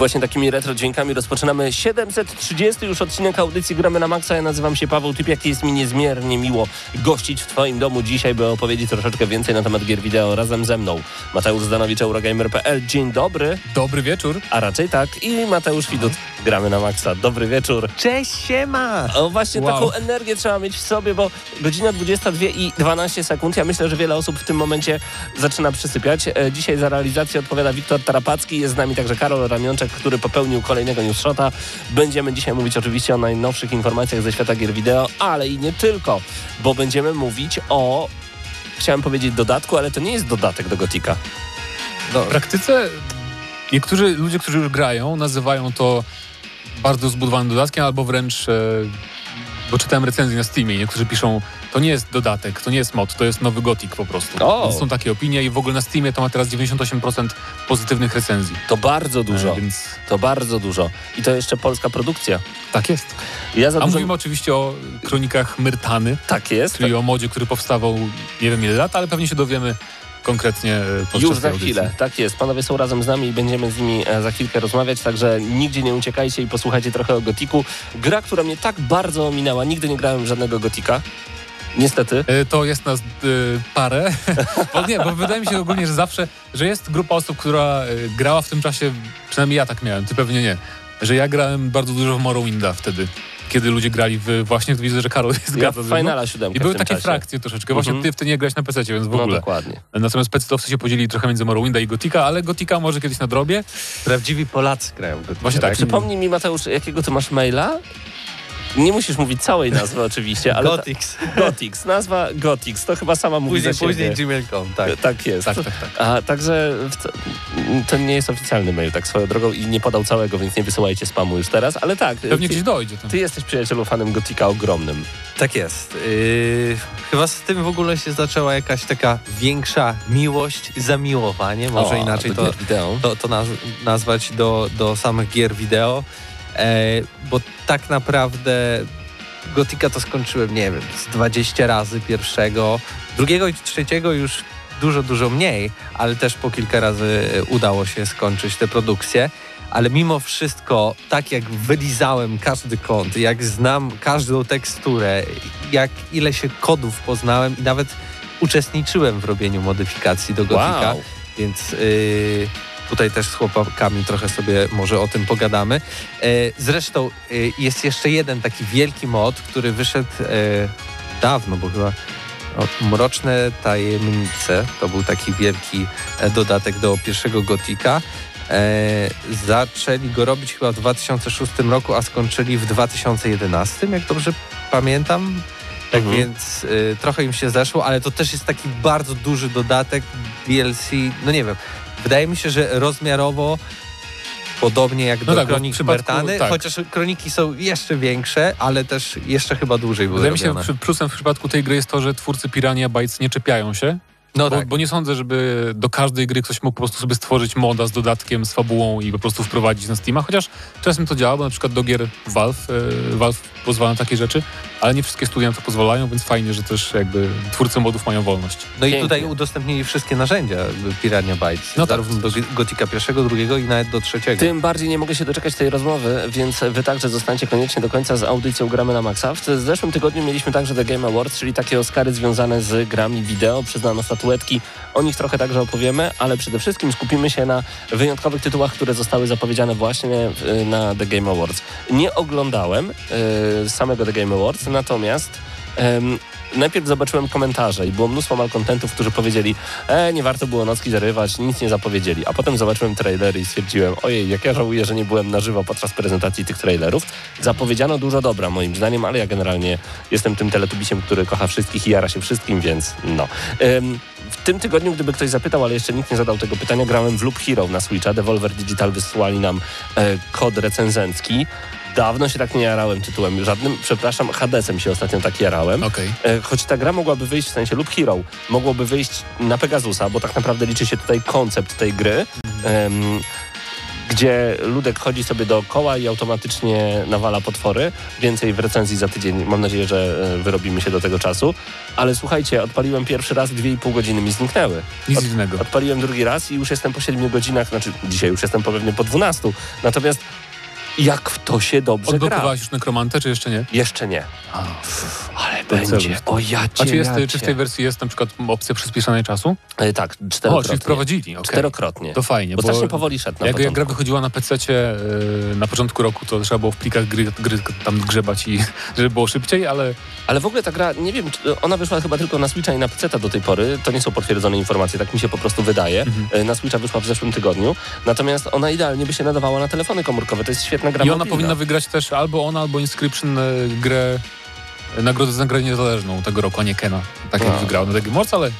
Właśnie takimi retro dźwiękami rozpoczynamy 730 już odcinek audycji Gramy na Maxa. Ja nazywam się Paweł Typiak i jest mi niezmiernie miło gościć w Twoim domu dzisiaj, by opowiedzieć troszeczkę więcej na temat gier wideo razem ze mną. Mateusz Zdanowicz, Eurogamer.pl. Dzień dobry. Dobry wieczór. A raczej tak. I Mateusz Widut. Gramy na Maxa. Dobry wieczór. Cześć, siema! O właśnie Wow. taką energię trzeba mieć w sobie, bo godzina 22 i 12 sekund. Ja myślę, że wiele osób w tym momencie zaczyna przysypiać. E, Dzisiaj za realizację odpowiada Wiktor Tarapacki. Jest z nami także Karol Ramionczek, który popełnił kolejnego news shota. Będziemy dzisiaj mówić oczywiście o najnowszych informacjach ze świata gier wideo, ale i nie tylko, bo będziemy mówić o chciałem powiedzieć dodatku, ale to nie jest dodatek do Gotika. W praktyce niektórzy ludzie, którzy już grają, nazywają to bardzo zbudowanym dodatkiem, albo wręcz, e, bo czytałem recenzję na Steamie niektórzy piszą, to nie jest dodatek, to nie jest mod, to jest nowy Gothic po prostu. O! Więc są takie opinie i w ogóle na Steamie to ma teraz 98% pozytywnych recenzji. To bardzo dużo, E, więc to bardzo dużo. I to jeszcze polska produkcja. tak jest. Ja za A dużo... mówimy oczywiście o kronikach Myrtany, Tak jest. czyli o modzie, który powstawał nie wiem ile lat, ale pewnie się dowiemy konkretnie e, podczas Już za chwilę, tak jest. Panowie są razem z nami i będziemy z nimi e, za chwilkę rozmawiać, także nigdzie nie uciekajcie i posłuchajcie trochę o Gotiku. Gra, która mnie tak bardzo ominęła, nigdy nie grałem żadnego Gotika. Niestety. E, To jest nas e, parę. bo nie, bo wydaje mi się ogólnie, że zawsze, że jest grupa osób, która e, grała w tym czasie, przynajmniej ja tak miałem, ty pewnie nie, że ja grałem bardzo dużo w Morrowinda wtedy, kiedy ludzie grali w właśnie, widzę, że Karol jest Ja zgadza w. Finala 7 I były takie frakcje troszeczkę. Właśnie Mhm. ty wtedy nie grałeś na PC, więc w No ogóle. dokładnie. Natomiast PC się podzielili trochę między Morrowinda i Gotika, ale Gotika może kiedyś nadrobię. Prawdziwi Polacy grają go. Właśnie tak. Przypomnij mi, Mateusz, jakiego ty masz maila? Nie musisz mówić całej nazwy oczywiście, ale... Ta, Gotix, nazwa Gotix, to chyba sama mówi Później, za siebie. później gmail.com, tak. Tak jest. Tak, tak, tak. A także to nie jest oficjalny mail, tak swoją drogą i nie podał całego, więc nie wysyłajcie spamu już teraz, ale tak. Pewnie ty, gdzieś dojdzie. To. ty jesteś przyjacielu fanem Gotika ogromnym. Tak jest. Yy, chyba z tym w ogóle się zaczęła jakaś taka większa miłość, zamiłowanie, może O, inaczej to, to, to naz nazwać do, do samych gier wideo, e, bo tak naprawdę Gotika to skończyłem, nie wiem, z 20 razy pierwszego, drugiego i trzeciego już dużo, dużo mniej, ale też po kilka razy udało się skończyć tę produkcję. Ale mimo wszystko, tak jak wylizałem każdy kąt, jak znam każdą teksturę, jak ile się kodów poznałem i nawet uczestniczyłem w robieniu modyfikacji do Gotika, Wow. więc y, tutaj też z chłopakami trochę sobie może o tym pogadamy. E, zresztą y, jest jeszcze jeden taki wielki mod, który wyszedł e, dawno, bo chyba Mroczne Tajemnice, to był taki wielki e, dodatek do pierwszego Gotika. E, zaczęli go robić chyba w 2006 roku, a skończyli w 2011, jak dobrze pamiętam. Tak Mhm. więc y, trochę im się zeszło, ale to też jest taki bardzo duży dodatek DLC. No nie wiem, wydaje mi się, że rozmiarowo podobnie jak No do tak, Kronik Mertany, tak. chociaż kroniki są jeszcze większe, ale też jeszcze chyba dłużej były Wydaje mi się, robione. plusem w przypadku tej gry jest to, że twórcy Pirania Bytes nie czepiają się, No bo, tak. bo nie sądzę, żeby do każdej gry ktoś mógł po prostu sobie stworzyć moda z dodatkiem, z fabułą i po prostu wprowadzić na Steama, chociaż czasem to działa, bo na przykład do gier Valve, e, Valve pozwala na takie rzeczy, ale nie wszystkie studia na to pozwalają, więc fajnie, że też jakby twórcy modów mają wolność. No i Pięknie. tutaj udostępnili wszystkie narzędzia Pirania Bytes. No tak. zarówno do Gotika pierwszego, drugiego i nawet do trzeciego. Tym bardziej nie mogę się doczekać tej rozmowy, więc wy także zostańcie koniecznie do końca z audycją Gramy na Maxa. W zeszłym tygodniu mieliśmy także The Game Awards, czyli takie Oscary związane z grami wideo. Przyznano statuetki, o nich trochę także opowiemy, ale przede wszystkim skupimy się na wyjątkowych tytułach, które zostały zapowiedziane właśnie w- na The Game Awards. Nie oglądałem y, samego The Game Awards, natomiast em, najpierw zobaczyłem komentarze i było mnóstwo malkontentów, którzy powiedzieli, e, nie warto było nocki zarywać, nic nie zapowiedzieli. A potem zobaczyłem trailery i stwierdziłem, ojej, jak ja żałuję, że nie byłem na żywo podczas prezentacji tych trailerów. Zapowiedziano dużo dobra moim zdaniem, ale ja generalnie jestem tym teletubisiem, który kocha wszystkich i jara się wszystkim, więc no. Ym, w tym tygodniu, gdyby ktoś zapytał, ale jeszcze nikt nie zadał tego pytania, grałem w Loop Hero na Switcha. Devolver Digital wysłali nam e, kod recenzencki. Dawno się tak nie jarałem tytułem żadnym. Przepraszam, Hadesem się ostatnio tak jarałem. Okej. E, choć ta gra mogłaby wyjść, w sensie Loop Hero, mogłoby wyjść na Pegasusa, bo tak naprawdę liczy się tutaj koncept tej gry, em, gdzie ludek chodzi sobie dookoła i automatycznie nawala potwory. Więcej w recenzji za tydzień. Mam nadzieję, że e, wyrobimy się do tego czasu. Ale słuchajcie, odpaliłem pierwszy raz, dwie i pół godziny mi zniknęły. Nic Od- dziwnego. Odpaliłem drugi raz i już jestem po 7 godzinach, znaczy dzisiaj już jestem pewnie po 12. Natomiast jak w to się dobrze gra? Odblokowałeś już nekromantę, czy jeszcze nie? Jeszcze nie. A. Ale będzie. O ja A czy, cię, jest, czy w tej wersji jest na przykład opcja przyspieszonej czasu? E, Tak, O, czyli czterokrotnie. wprowadzili, okej. Czterokrotnie. To fajnie, Bo bo strasznie powoli szedł na jak, jak początku. gra wychodziła na PC-cie yy, na początku roku, to trzeba było w plikach gry, gry tam grzebać i żeby było szybciej, ale Ale w ogóle ta gra, nie wiem, ona wyszła chyba tylko na Switcha i na PC do tej pory. To nie są potwierdzone informacje, tak mi się po prostu wydaje. Mhm. E, Na Switcha wyszła w zeszłym tygodniu. Natomiast ona idealnie by się nadawała na telefony komórkowe. To jest świetna gra i ona mobilna. powinna wygrać też albo ona, albo Inscription e, grę e, nagrodę za grę niezależną tego roku, a nie Kena. Tak jak A. wygrał na Game Awards, ale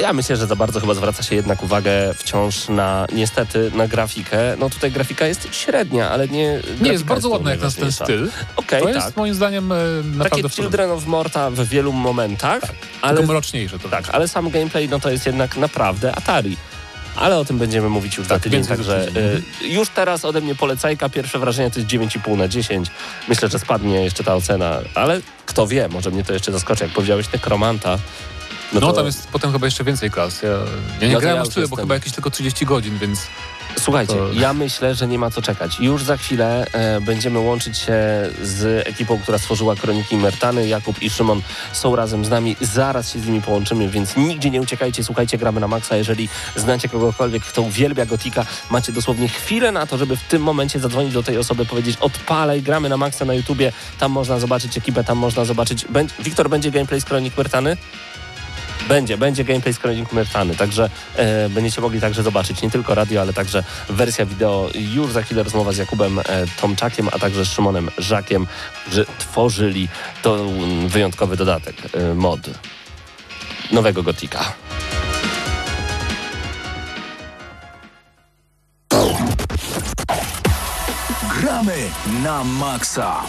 Ja myślę, że za bardzo chyba zwraca się jednak uwagę wciąż na, niestety, na grafikę. No tutaj grafika jest średnia, ale nie... nie jest bardzo ładna jak na ten styl. Okej, To tak. jest moim zdaniem e, Takie naprawdę w porządku. Children of Morta w wielu momentach, ale Tylko mroczniejsze to Tak, ale sam gameplay no to jest jednak naprawdę Atari. Ale o tym będziemy mówić już za Tak, tydzień, za także tydzień. y, już teraz ode mnie polecajka. Pierwsze wrażenie to jest 9,5 na 10. Myślę, że spadnie jeszcze ta ocena, ale kto wie, może mnie to jeszcze zaskoczy. Jak powiedziałeś Nekromanta, no, No to tam jest potem chyba jeszcze więcej klas. Ja, ja nie No grałem ja aż tyle, bo chyba jakieś tylko 30 godzin, więc słuchajcie, to- ja myślę, że nie ma co czekać. Już za chwilę e, będziemy łączyć się z ekipą, która stworzyła Kroniki Mertany. Jakub i Szymon są razem z nami. Zaraz się z nimi połączymy, więc nigdzie nie uciekajcie. Słuchajcie, gramy na maksa. Jeżeli znacie kogokolwiek, kto uwielbia Gotika, macie dosłownie chwilę na to, żeby w tym momencie zadzwonić do tej osoby, powiedzieć odpalaj, gramy na maksa na YouTubie. Tam można zobaczyć ekipę, tam można zobaczyć... Wiktor, będzie gameplay z Kronik Mertany? Będzie, będzie gameplay z Kronik Mertany, także e, będziecie mogli także zobaczyć nie tylko radio, ale także wersja wideo. Już za chwilę rozmowa z Jakubem e, Tomczakiem, a także z Szymonem Żakiem, którzy tworzyli to mm, wyjątkowy dodatek, e, mod nowego Gotika. Gramy na maksa.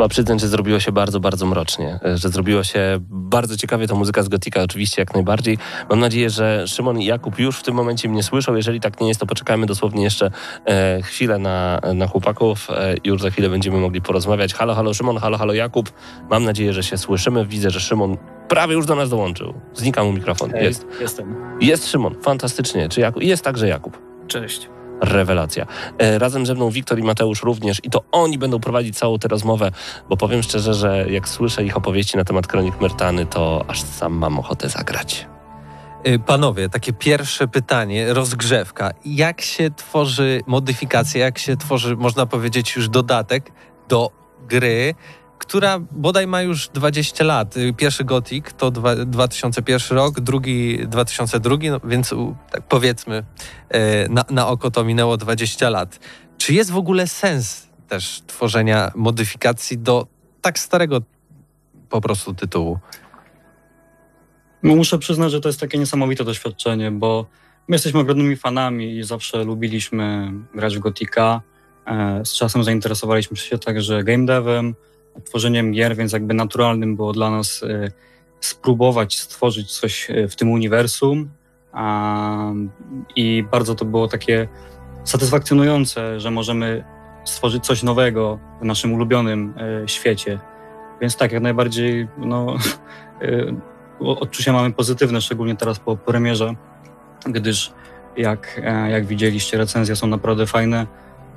Trzeba przyznać, że zrobiło się bardzo, bardzo mrocznie. e, Że zrobiło się bardzo ciekawie. To muzyka z Gotika oczywiście jak najbardziej. Mam nadzieję, że Szymon i Jakub już w tym momencie mnie słyszą. Jeżeli tak nie jest, to poczekajmy dosłownie jeszcze e, chwilę na, na chłopaków. E, już za chwilę będziemy mogli porozmawiać. Halo, halo Szymon, halo, halo Jakub. Mam nadzieję, że się słyszymy. Widzę, że Szymon prawie już do nas dołączył. Znika mu mikrofon. Hej, Jest. Jestem. Jest Szymon, fantastycznie. Czy Jakub? Jest także Jakub. Cześć. Rewelacja. E, razem ze mną Wiktor i Mateusz również i to oni będą prowadzić całą tę rozmowę, bo powiem szczerze, że jak słyszę ich opowieści na temat Kronik Myrtany, to aż sam mam ochotę zagrać. Y, Panowie, takie pierwsze pytanie, rozgrzewka. Jak się tworzy modyfikacja, jak się tworzy, można powiedzieć, już dodatek do gry, która bodaj ma już 20 lat. Y, Pierwszy Gothic to dwa, 2001 rok, drugi 2002, no więc tak powiedzmy y, na, na oko to minęło 20 lat. Czy jest w ogóle sens też tworzenia modyfikacji do tak starego po prostu tytułu? No, muszę przyznać, że to jest takie niesamowite doświadczenie, bo my jesteśmy ogromnymi fanami i zawsze lubiliśmy grać w Gotika. E, Z czasem zainteresowaliśmy się także game devem, tworzeniem gier, więc jakby naturalnym było dla nas e, spróbować stworzyć coś e, w tym uniwersum. I bardzo to było takie satysfakcjonujące, że możemy stworzyć coś nowego w naszym ulubionym e, świecie. Więc tak, jak najbardziej no, odczucia mamy pozytywne, szczególnie teraz po premierze, gdyż jak, e, jak widzieliście, recenzje są naprawdę fajne.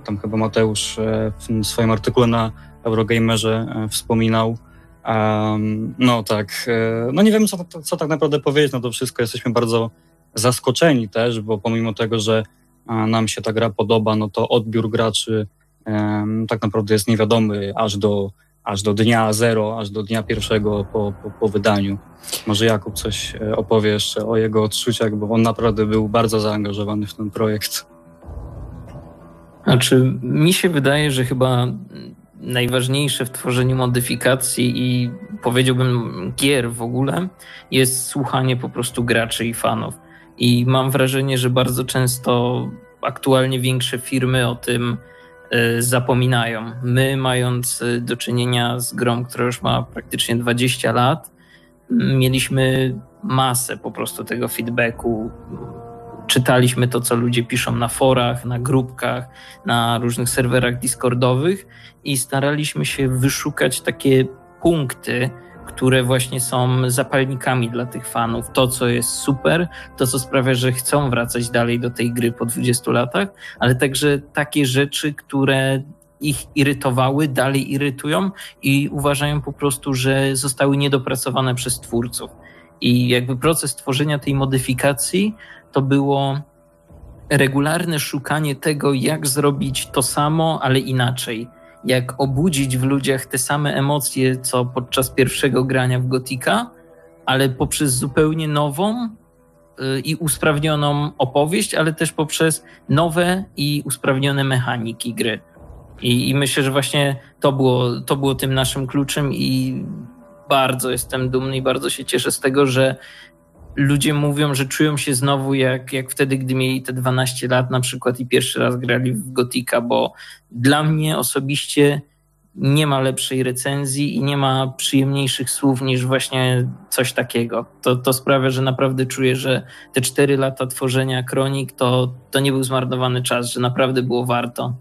Tam chyba Mateusz e, w swoim artykule na Eurogamerze e, wspominał. Em, No tak, e, no nie wiem co, co tak naprawdę powiedzieć na to wszystko. Jesteśmy bardzo zaskoczeni też, bo pomimo tego, że e, nam się ta gra podoba, no to odbiór graczy em, tak naprawdę jest niewiadomy aż do, aż do dnia zero, aż do dnia pierwszego po, po, po wydaniu. Może Jakub coś opowie jeszcze o jego odczuciach, bo on naprawdę był bardzo zaangażowany w ten projekt. Znaczy, mi się wydaje, że chyba najważniejsze w tworzeniu modyfikacji i powiedziałbym gier w ogóle jest słuchanie po prostu graczy i fanów. I mam wrażenie, że bardzo często aktualnie większe firmy o tym e, zapominają. My, mając e, do czynienia z grą, która już ma praktycznie 20 lat, mieliśmy masę po prostu tego feedbacku. Czytaliśmy to, co ludzie piszą na forach, na grupkach, na różnych serwerach Discordowych i staraliśmy się wyszukać takie punkty, które właśnie są zapalnikami dla tych fanów. To, co jest super, to, co sprawia, że chcą wracać dalej do tej gry po 20 latach, ale także takie rzeczy, które ich irytowały, dalej irytują i uważają po prostu, że zostały niedopracowane przez twórców. I jakby proces tworzenia tej modyfikacji to było regularne szukanie tego, jak zrobić to samo, ale inaczej. Jak obudzić w ludziach te same emocje, co podczas pierwszego grania w Gotika, ale poprzez zupełnie nową y, i usprawnioną opowieść, ale też poprzez nowe i usprawnione mechaniki gry. I, I myślę, że właśnie to było, to było tym naszym kluczem i bardzo jestem dumny i bardzo się cieszę z tego, że ludzie mówią, że czują się znowu jak, jak wtedy, gdy mieli te 12 lat na przykład i pierwszy raz grali w Gotika, bo dla mnie osobiście nie ma lepszej recenzji i nie ma przyjemniejszych słów niż właśnie coś takiego. To, to sprawia, że naprawdę czuję, że te 4 lata tworzenia kronik to, to nie był zmarnowany czas, że naprawdę było warto.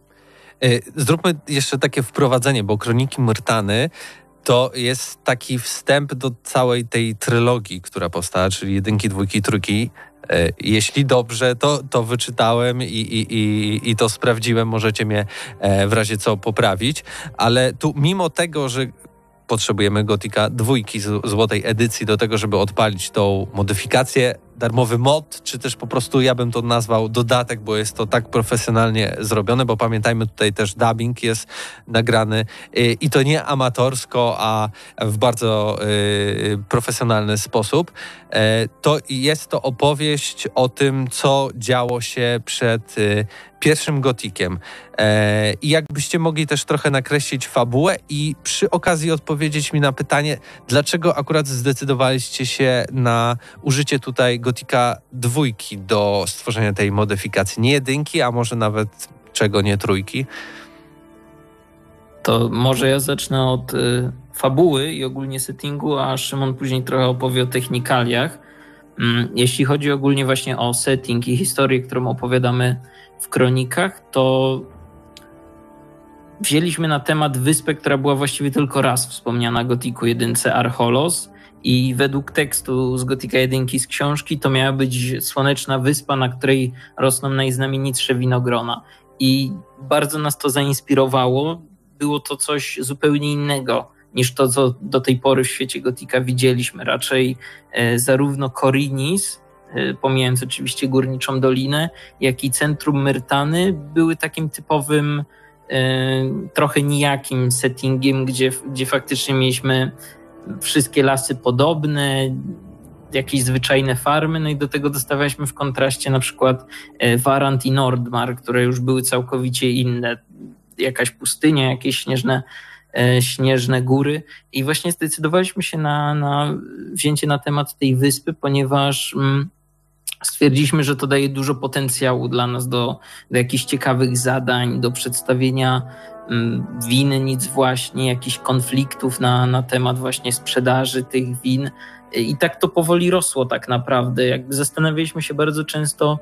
Y, Zróbmy jeszcze takie wprowadzenie, bo Kroniki Myrtany to jest taki wstęp do całej tej trylogii, która powstała, czyli jedynki, dwójki, trójki. Y, Jeśli dobrze, to, to wyczytałem i, i, i, i to sprawdziłem. Możecie mnie e, w razie co poprawić. Ale tu, mimo tego, że potrzebujemy Gotika dwójki złotej edycji do tego, żeby odpalić tą modyfikację, darmowy mod, czy też po prostu ja bym to nazwał dodatek, bo jest to tak profesjonalnie zrobione, bo pamiętajmy tutaj też dubbing jest nagrany y, i to nie amatorsko, a w bardzo y, profesjonalny sposób. E, To jest to opowieść o tym, co działo się przed y, pierwszym gotikiem. E, jakbyście mogli też trochę nakreślić fabułę i przy okazji odpowiedzieć mi na pytanie, dlaczego akurat zdecydowaliście się na użycie tutaj gotika dwójki do stworzenia tej modyfikacji, nie jedynki, a może nawet czego nie trójki. To może ja zacznę od y, fabuły i ogólnie settingu, a Szymon później trochę opowie o technikaliach. Mm, jeśli chodzi ogólnie właśnie o setting i historię, którą opowiadamy w kronikach, to wzięliśmy na temat wyspę, która była właściwie tylko raz wspomniana Gotiku 1 Archolos i według tekstu z Gotika 1 z książki to miała być słoneczna wyspa, na której rosną najznamienitsze winogrona. I bardzo nas to zainspirowało. Było to coś zupełnie innego niż to, co do tej pory w świecie Gotika widzieliśmy. Raczej e, zarówno Korinis, pomijając oczywiście górniczą dolinę, jak i centrum Myrtany były takim typowym, e, trochę nijakim settingiem, gdzie, gdzie faktycznie mieliśmy wszystkie lasy podobne, jakieś zwyczajne farmy, no i do tego dostawaliśmy w kontraście na przykład Warant i Nordmar, które już były całkowicie inne. Jakaś pustynia, jakieś śnieżne śnieżne góry. I właśnie zdecydowaliśmy się na, na wzięcie na temat tej wyspy, ponieważ mm, stwierdziliśmy, że to daje dużo potencjału dla nas do, do jakichś ciekawych zadań, do przedstawienia mm, winy, nic właśnie, jakichś konfliktów na, na temat właśnie sprzedaży tych win. I tak to powoli rosło tak naprawdę. Jakby zastanawialiśmy się bardzo często,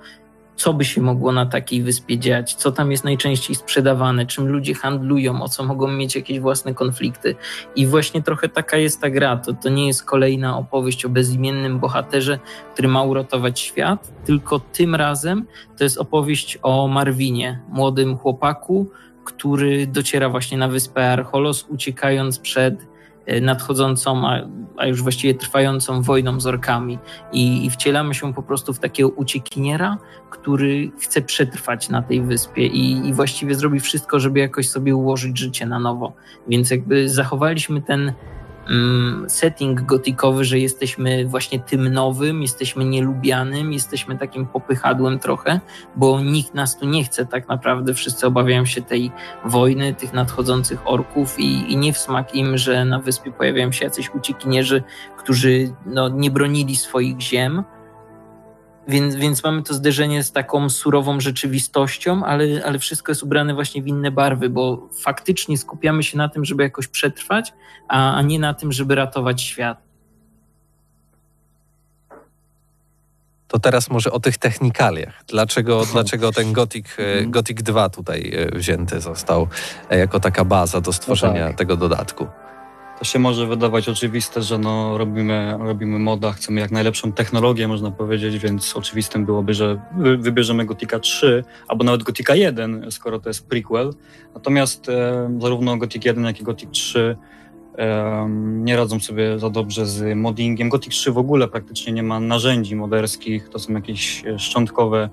co by się mogło na takiej wyspie dziać, co tam jest najczęściej sprzedawane, czym ludzie handlują, o co mogą mieć jakieś własne konflikty. I właśnie trochę taka jest ta gra. To, to nie jest kolejna opowieść o bezimiennym bohaterze, który ma uratować świat, tylko tym razem to jest opowieść o Marwinie, młodym chłopaku, który dociera właśnie na wyspę Archolos, uciekając przed nadchodzącą, a, a, już właściwie trwającą wojną z orkami. I, I, wcielamy się po prostu w takiego uciekiniera, który chce przetrwać na tej wyspie i, i właściwie zrobi wszystko, żeby jakoś sobie ułożyć życie na nowo. Więc jakby zachowaliśmy ten setting gotikowy, że jesteśmy właśnie tym nowym, jesteśmy nielubianym, jesteśmy takim popychadłem trochę, bo nikt nas tu nie chce tak naprawdę. Wszyscy obawiają się tej wojny, tych nadchodzących orków i, i nie w smak im, że na wyspie pojawiają się jacyś uciekinierzy, którzy no, nie bronili swoich ziem, więc, więc mamy to zderzenie z taką surową rzeczywistością, ale, ale wszystko jest ubrane właśnie w inne barwy, bo faktycznie skupiamy się na tym, żeby jakoś przetrwać, a, a nie na tym, żeby ratować świat. To teraz może o tych technikaliach. Dlaczego, dlaczego ten Gothic, e, mhm. Gothic 2 tutaj e, wzięty został e, jako taka baza do stworzenia no tak. tego dodatku? To się może wydawać oczywiste, że no, robimy, robimy moda, chcemy jak najlepszą technologię, można powiedzieć, więc oczywistym byłoby, że wybierzemy Gotika 3 albo nawet Gotika 1, skoro to jest prequel. Natomiast e, zarówno Gothic 1, jak i Gothic 3 e, nie radzą sobie za dobrze z moddingiem. Gothic 3 w ogóle praktycznie nie ma narzędzi moderskich, to są jakieś szczątkowe,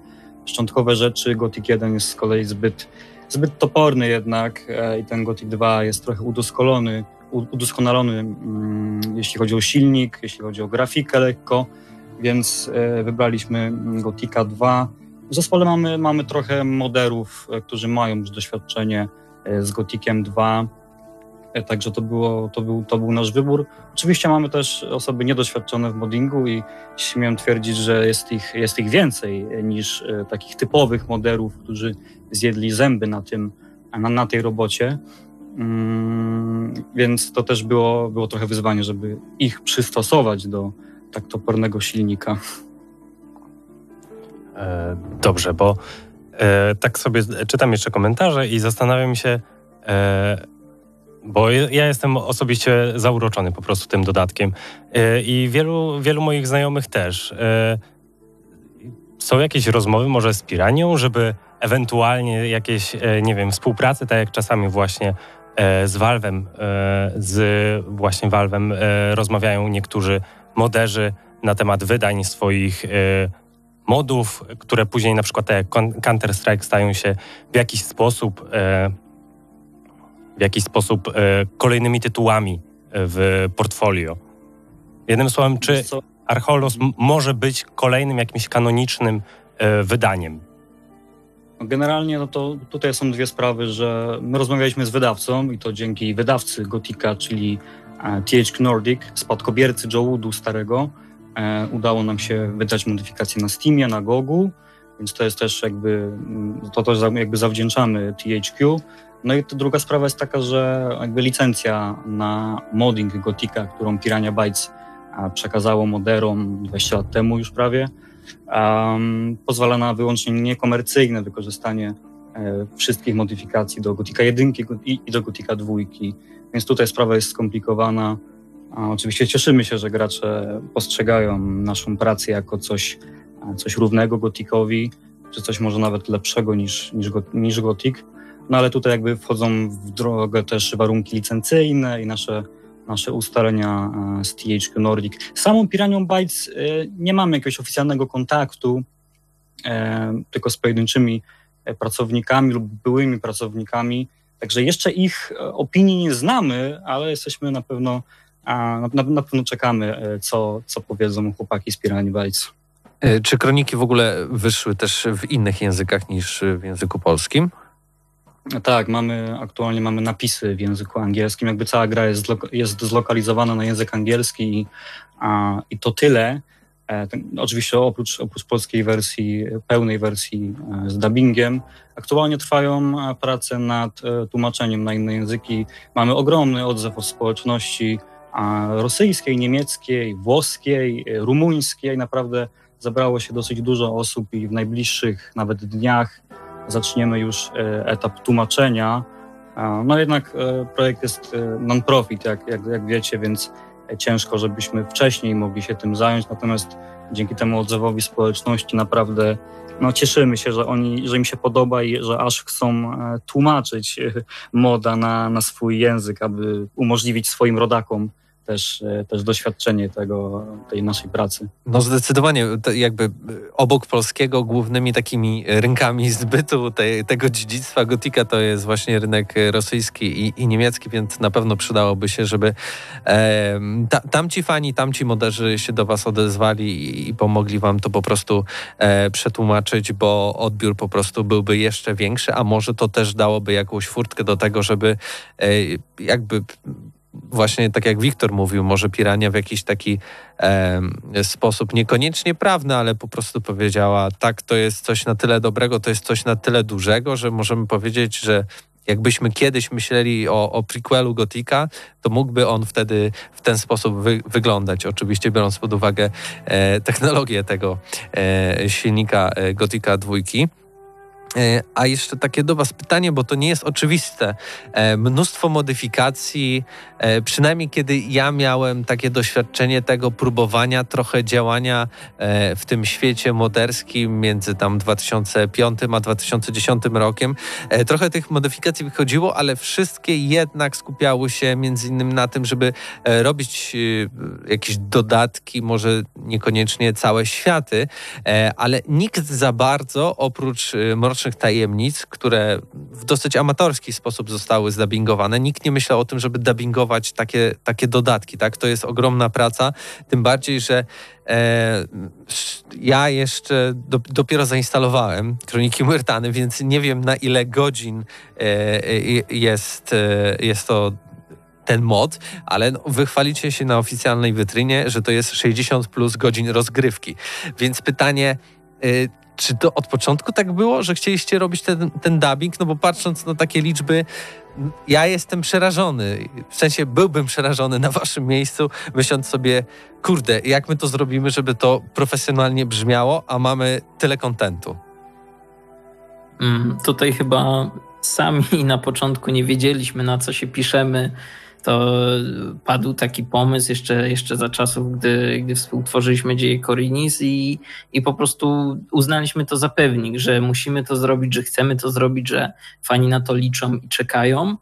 szczątkowe rzeczy. Gothic 1 jest z kolei zbyt, zbyt toporny jednak e, i ten Gothic 2 jest trochę udoskonalony udoskonalony, mm, jeśli chodzi o silnik, jeśli chodzi o grafikę lekko, więc e, wybraliśmy Gotika 2. W zespole mamy, mamy trochę moderów, e, którzy mają już doświadczenie e, z Gotikiem 2, także to, było, to, był, to był nasz wybór. Oczywiście mamy też osoby niedoświadczone w moddingu i śmiem twierdzić, że jest ich, jest ich więcej niż takich typowych moderów, którzy zjedli zęby na, tym, na, na tej robocie. Mm, więc to też było, było trochę wyzwanie, żeby ich przystosować do tak topornego silnika. E, dobrze, bo e, tak sobie czytam jeszcze komentarze i zastanawiam się, e, bo ja jestem osobiście zauroczony po prostu tym dodatkiem i wielu, wielu moich znajomych też. Są jakieś rozmowy może z Piranią, żeby ewentualnie jakieś, nie wiem, współpracy, tak jak czasami właśnie E, z Valve'em, e, z właśnie Valve'em e, rozmawiają niektórzy moderzy na temat wydań swoich modów, które później na przykład jak Counter-Strike stają się w jakiś sposób w jakiś sposób kolejnymi tytułami w portfolio. Jednym słowem, czy Archolos może być kolejnym jakimś kanonicznym wydaniem? Generalnie no to tutaj są dwie sprawy, że my rozmawialiśmy z wydawcą i to dzięki wydawcy Gotika, czyli e, THQ Nordic, spadkobiercy Joe Woodu starego, e, udało nam się wydać modyfikacje na Steamie, na Gogu, więc to jest też jakby, mm, to też jakby zawdzięczamy THQ. No i druga sprawa jest taka, że jakby licencja na modding Gotika, którą Pirania Bytes a, przekazało moderom 20 lat temu już prawie, um, pozwala na wyłącznie niekomercyjne wykorzystanie e, wszystkich modyfikacji do Gotika 1 i, i do Gotika 2. Więc tutaj sprawa jest skomplikowana. A oczywiście cieszymy się, że gracze postrzegają naszą pracę jako coś, coś równego Gotikowi, czy coś może nawet lepszego niż, niż, niż Gotik. No ale tutaj jakby wchodzą w drogę też warunki licencyjne i nasze, nasze ustalenia e, z THQ Nordic. Z samą Piranią Bytes e, nie mamy jakiegoś oficjalnego kontaktu, e, tylko z pojedynczymi pracownikami lub byłymi pracownikami. Także jeszcze ich opinii nie znamy, ale jesteśmy na pewno, na, na pewno czekamy, co, co powiedzą chłopaki z Pirani Bytes. Czy kroniki w ogóle wyszły też w innych językach niż w języku polskim? Tak, mamy aktualnie mamy napisy w języku angielskim. Jakby cała gra jest, jest zlokalizowana na język angielski i, a, i to tyle. E, ten, oczywiście oprócz, oprócz polskiej wersji, pełnej wersji e, z dubbingiem, aktualnie trwają e, prace nad e, tłumaczeniem na inne języki. Mamy ogromny odzew od społeczności a, rosyjskiej, niemieckiej, włoskiej, e, rumuńskiej. Naprawdę zebrało się dosyć dużo osób i w najbliższych nawet dniach zaczniemy już e, etap tłumaczenia. No jednak e, projekt jest e, non-profit, jak, jak, jak wiecie, więc ciężko, żebyśmy wcześniej mogli się tym zająć, natomiast dzięki temu odzewowi społeczności naprawdę no, cieszymy się, że, oni, że im się podoba i że aż chcą tłumaczyć moda na, na swój język, aby umożliwić swoim rodakom też, e, też doświadczenie tego, tej naszej pracy. No zdecydowanie, jakby obok polskiego głównymi takimi rynkami zbytu tej, tego dziedzictwa gotika to jest właśnie rynek rosyjski i, i niemiecki, więc na pewno przydałoby się, żeby e, ta, tamci fani, tamci moderzy się do was odezwali i, i pomogli wam to po prostu e, przetłumaczyć, bo odbiór po prostu byłby jeszcze większy, a może to też dałoby jakąś furtkę do tego, żeby e, jakby właśnie tak jak Wiktor mówił, może Pirania w jakiś taki e, sposób niekoniecznie prawny, ale po prostu powiedziała, tak, to jest coś na tyle dobrego, to jest coś na tyle dużego, że możemy powiedzieć, że jakbyśmy kiedyś myśleli o, o prequelu Gotika, to mógłby on wtedy w ten sposób wy, wyglądać. Oczywiście biorąc pod uwagę e, technologię tego e, silnika e, Gotika dwójki. E, a jeszcze takie do Was pytanie, bo to nie jest oczywiste. E, mnóstwo modyfikacji, e, przynajmniej kiedy ja miałem takie doświadczenie tego próbowania trochę działania w tym świecie moderskim między tam 2005 a 2010 rokiem. Trochę tych modyfikacji wychodziło, ale wszystkie jednak skupiały się między innymi na tym, żeby robić jakieś dodatki, może niekoniecznie całe światy, ale nikt za bardzo oprócz Tajemnic, które w dosyć amatorski sposób zostały zdubbingowane. Nikt nie myślał o tym, żeby dubbingować takie, takie dodatki. Tak? To jest ogromna praca, tym bardziej, że e, ja jeszcze do, dopiero zainstalowałem Kroniki Myrtany, więc nie wiem na ile godzin e, jest, e, jest to ten mod, ale no, wychwalicie się na oficjalnej wytrynie, że to jest 60 plus godzin rozgrywki. Więc pytanie, y, czy to od początku tak było, że chcieliście robić ten, ten dubbing? No bo patrząc na takie liczby, ja jestem przerażony. W sensie byłbym przerażony na waszym miejscu, myśląc sobie, kurde, jak my to zrobimy, żeby to profesjonalnie brzmiało, a mamy tyle kontentu. Mm, tutaj chyba sami na początku nie wiedzieliśmy, na co się piszemy to padł taki pomysł jeszcze, jeszcze za czasów, gdy, gdy współtworzyliśmy dzieje Korinis i, i po prostu uznaliśmy to za pewnik, że musimy to zrobić, że chcemy to zrobić, że fani na to liczą i czekają.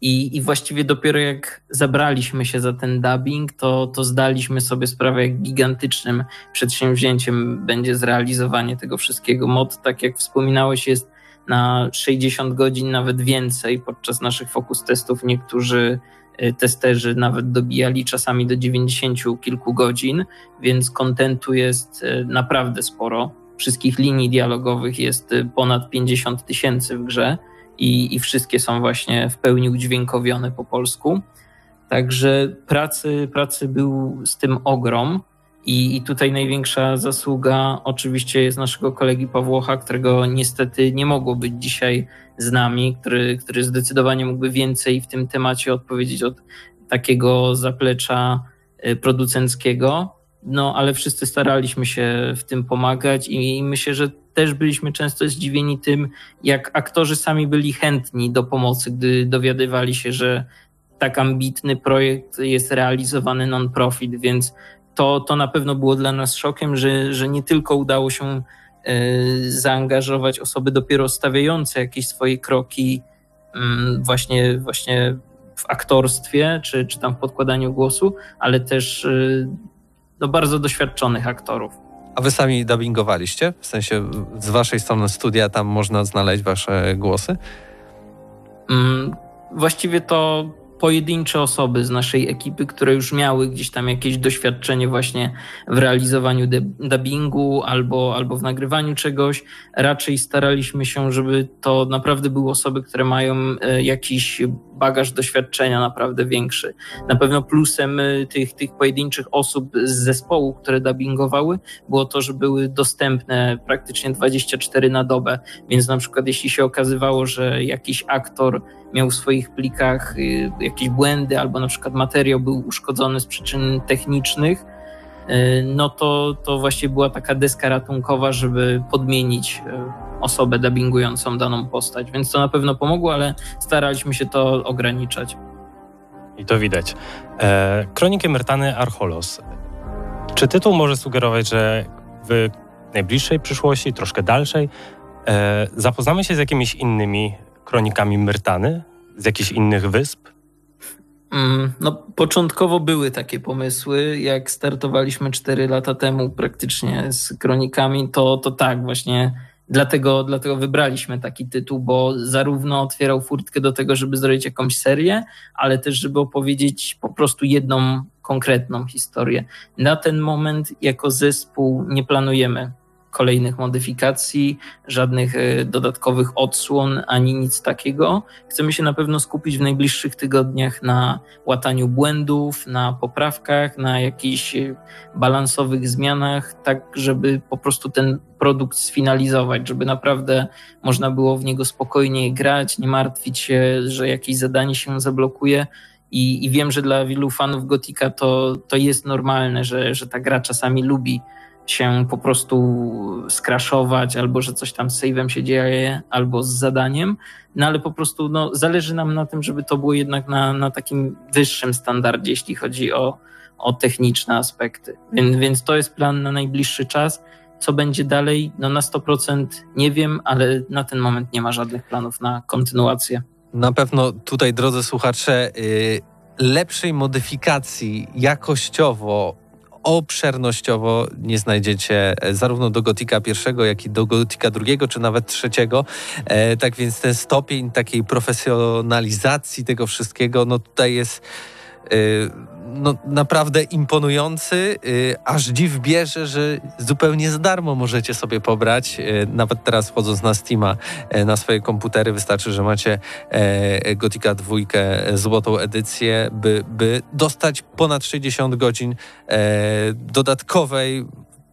I, I właściwie dopiero jak zabraliśmy się za ten dubbing, to, to zdaliśmy sobie sprawę, jak gigantycznym przedsięwzięciem będzie zrealizowanie tego wszystkiego. Mod, tak jak wspominałeś, jest na 60 godzin, nawet więcej. Podczas naszych fokus testów niektórzy testerzy nawet dobijali czasami do 90 kilku godzin, więc kontentu jest y, naprawdę sporo. Wszystkich linii dialogowych jest y, ponad 50 tysięcy w grze i, i wszystkie są właśnie w pełni udźwiękowione po polsku. Także pracy, pracy był z tym ogrom I, I tutaj największa zasługa oczywiście jest naszego kolegi Pawłocha, którego niestety nie mogło być dzisiaj z nami, który, który zdecydowanie mógłby więcej w tym temacie odpowiedzieć od takiego zaplecza y, producenckiego. No, ale wszyscy staraliśmy się w tym pomagać i myślę, że też byliśmy często zdziwieni tym, jak aktorzy sami byli chętni do pomocy, gdy dowiadywali się, że tak ambitny projekt jest realizowany non-profit, więc to, to na pewno było dla nas szokiem, że, że nie tylko udało się e, zaangażować osoby dopiero stawiające jakieś swoje kroki mm, właśnie, właśnie w aktorstwie czy, czy tam w podkładaniu głosu, ale też e, no, bardzo doświadczonych aktorów. A wy sami dubbingowaliście? W sensie z waszej strony studia tam można znaleźć wasze głosy? Mm, właściwie to pojedyncze osoby z naszej ekipy, które już miały gdzieś tam jakieś doświadczenie właśnie w realizowaniu dubbingu albo, albo w nagrywaniu czegoś. Raczej staraliśmy się, żeby to naprawdę były osoby, które mają e, jakiś bagaż doświadczenia naprawdę większy. Na pewno plusem e, tych, tych pojedynczych osób z zespołu, które dubbingowały, było to, że były dostępne praktycznie 24 na dobę, więc na przykład jeśli się okazywało, że jakiś aktor miał w swoich plikach y, jakieś błędy, albo na przykład materiał był uszkodzony z przyczyn technicznych, y, no to, to właśnie była taka deska ratunkowa, żeby podmienić y, osobę dubbingującą daną postać. Więc to na pewno pomogło, ale staraliśmy się to ograniczać. I to widać. E, Kronikiem Myrtany Archolos. Czy tytuł może sugerować, że w najbliższej przyszłości, troszkę dalszej, e, zapoznamy się z jakimiś innymi kronikami Myrtany? Z jakichś innych wysp? Mm, no, początkowo były takie pomysły. Jak startowaliśmy 4 lata temu praktycznie z kronikami, to, to tak, właśnie dlatego, dlatego wybraliśmy taki tytuł, bo zarówno otwierał furtkę do tego, żeby zrobić jakąś serię, ale też, żeby opowiedzieć po prostu jedną konkretną historię. Na ten moment, jako zespół, nie planujemy kolejnych modyfikacji, żadnych e, dodatkowych odsłon ani nic takiego. Chcemy się na pewno skupić w najbliższych tygodniach na łataniu błędów, na poprawkach, na jakichś e, balansowych zmianach, tak żeby po prostu ten produkt sfinalizować, żeby naprawdę można było w niego spokojnie grać, nie martwić się, że jakieś zadanie się zablokuje. I, I, wiem, że dla wielu fanów Gotika to, to jest normalne, że, że ta gra czasami lubi się po prostu skraszować, albo że coś tam z save'em się dzieje, albo z zadaniem, no ale po prostu no, zależy nam na tym, żeby to było jednak na, na takim wyższym standardzie, jeśli chodzi o, o techniczne aspekty. Więc, więc to jest plan na najbliższy czas. Co będzie dalej? No na 100% nie wiem, ale na ten moment nie ma żadnych planów na kontynuację. Na pewno tutaj, drodzy słuchacze, yy, lepszej modyfikacji jakościowo obszernościowo nie znajdziecie e, zarówno do Gotika pierwszego, jak i do Gotika drugiego, czy nawet trzeciego. E, tak więc ten stopień takiej profesjonalizacji tego wszystkiego, no tutaj jest no, naprawdę imponujący, y, aż dziw bierze, że zupełnie za darmo możecie sobie pobrać. Y, nawet teraz wchodząc na Steama na swoje komputery, wystarczy, że macie Gotika 2 złotą edycję, by, by dostać ponad 60 godzin dodatkowej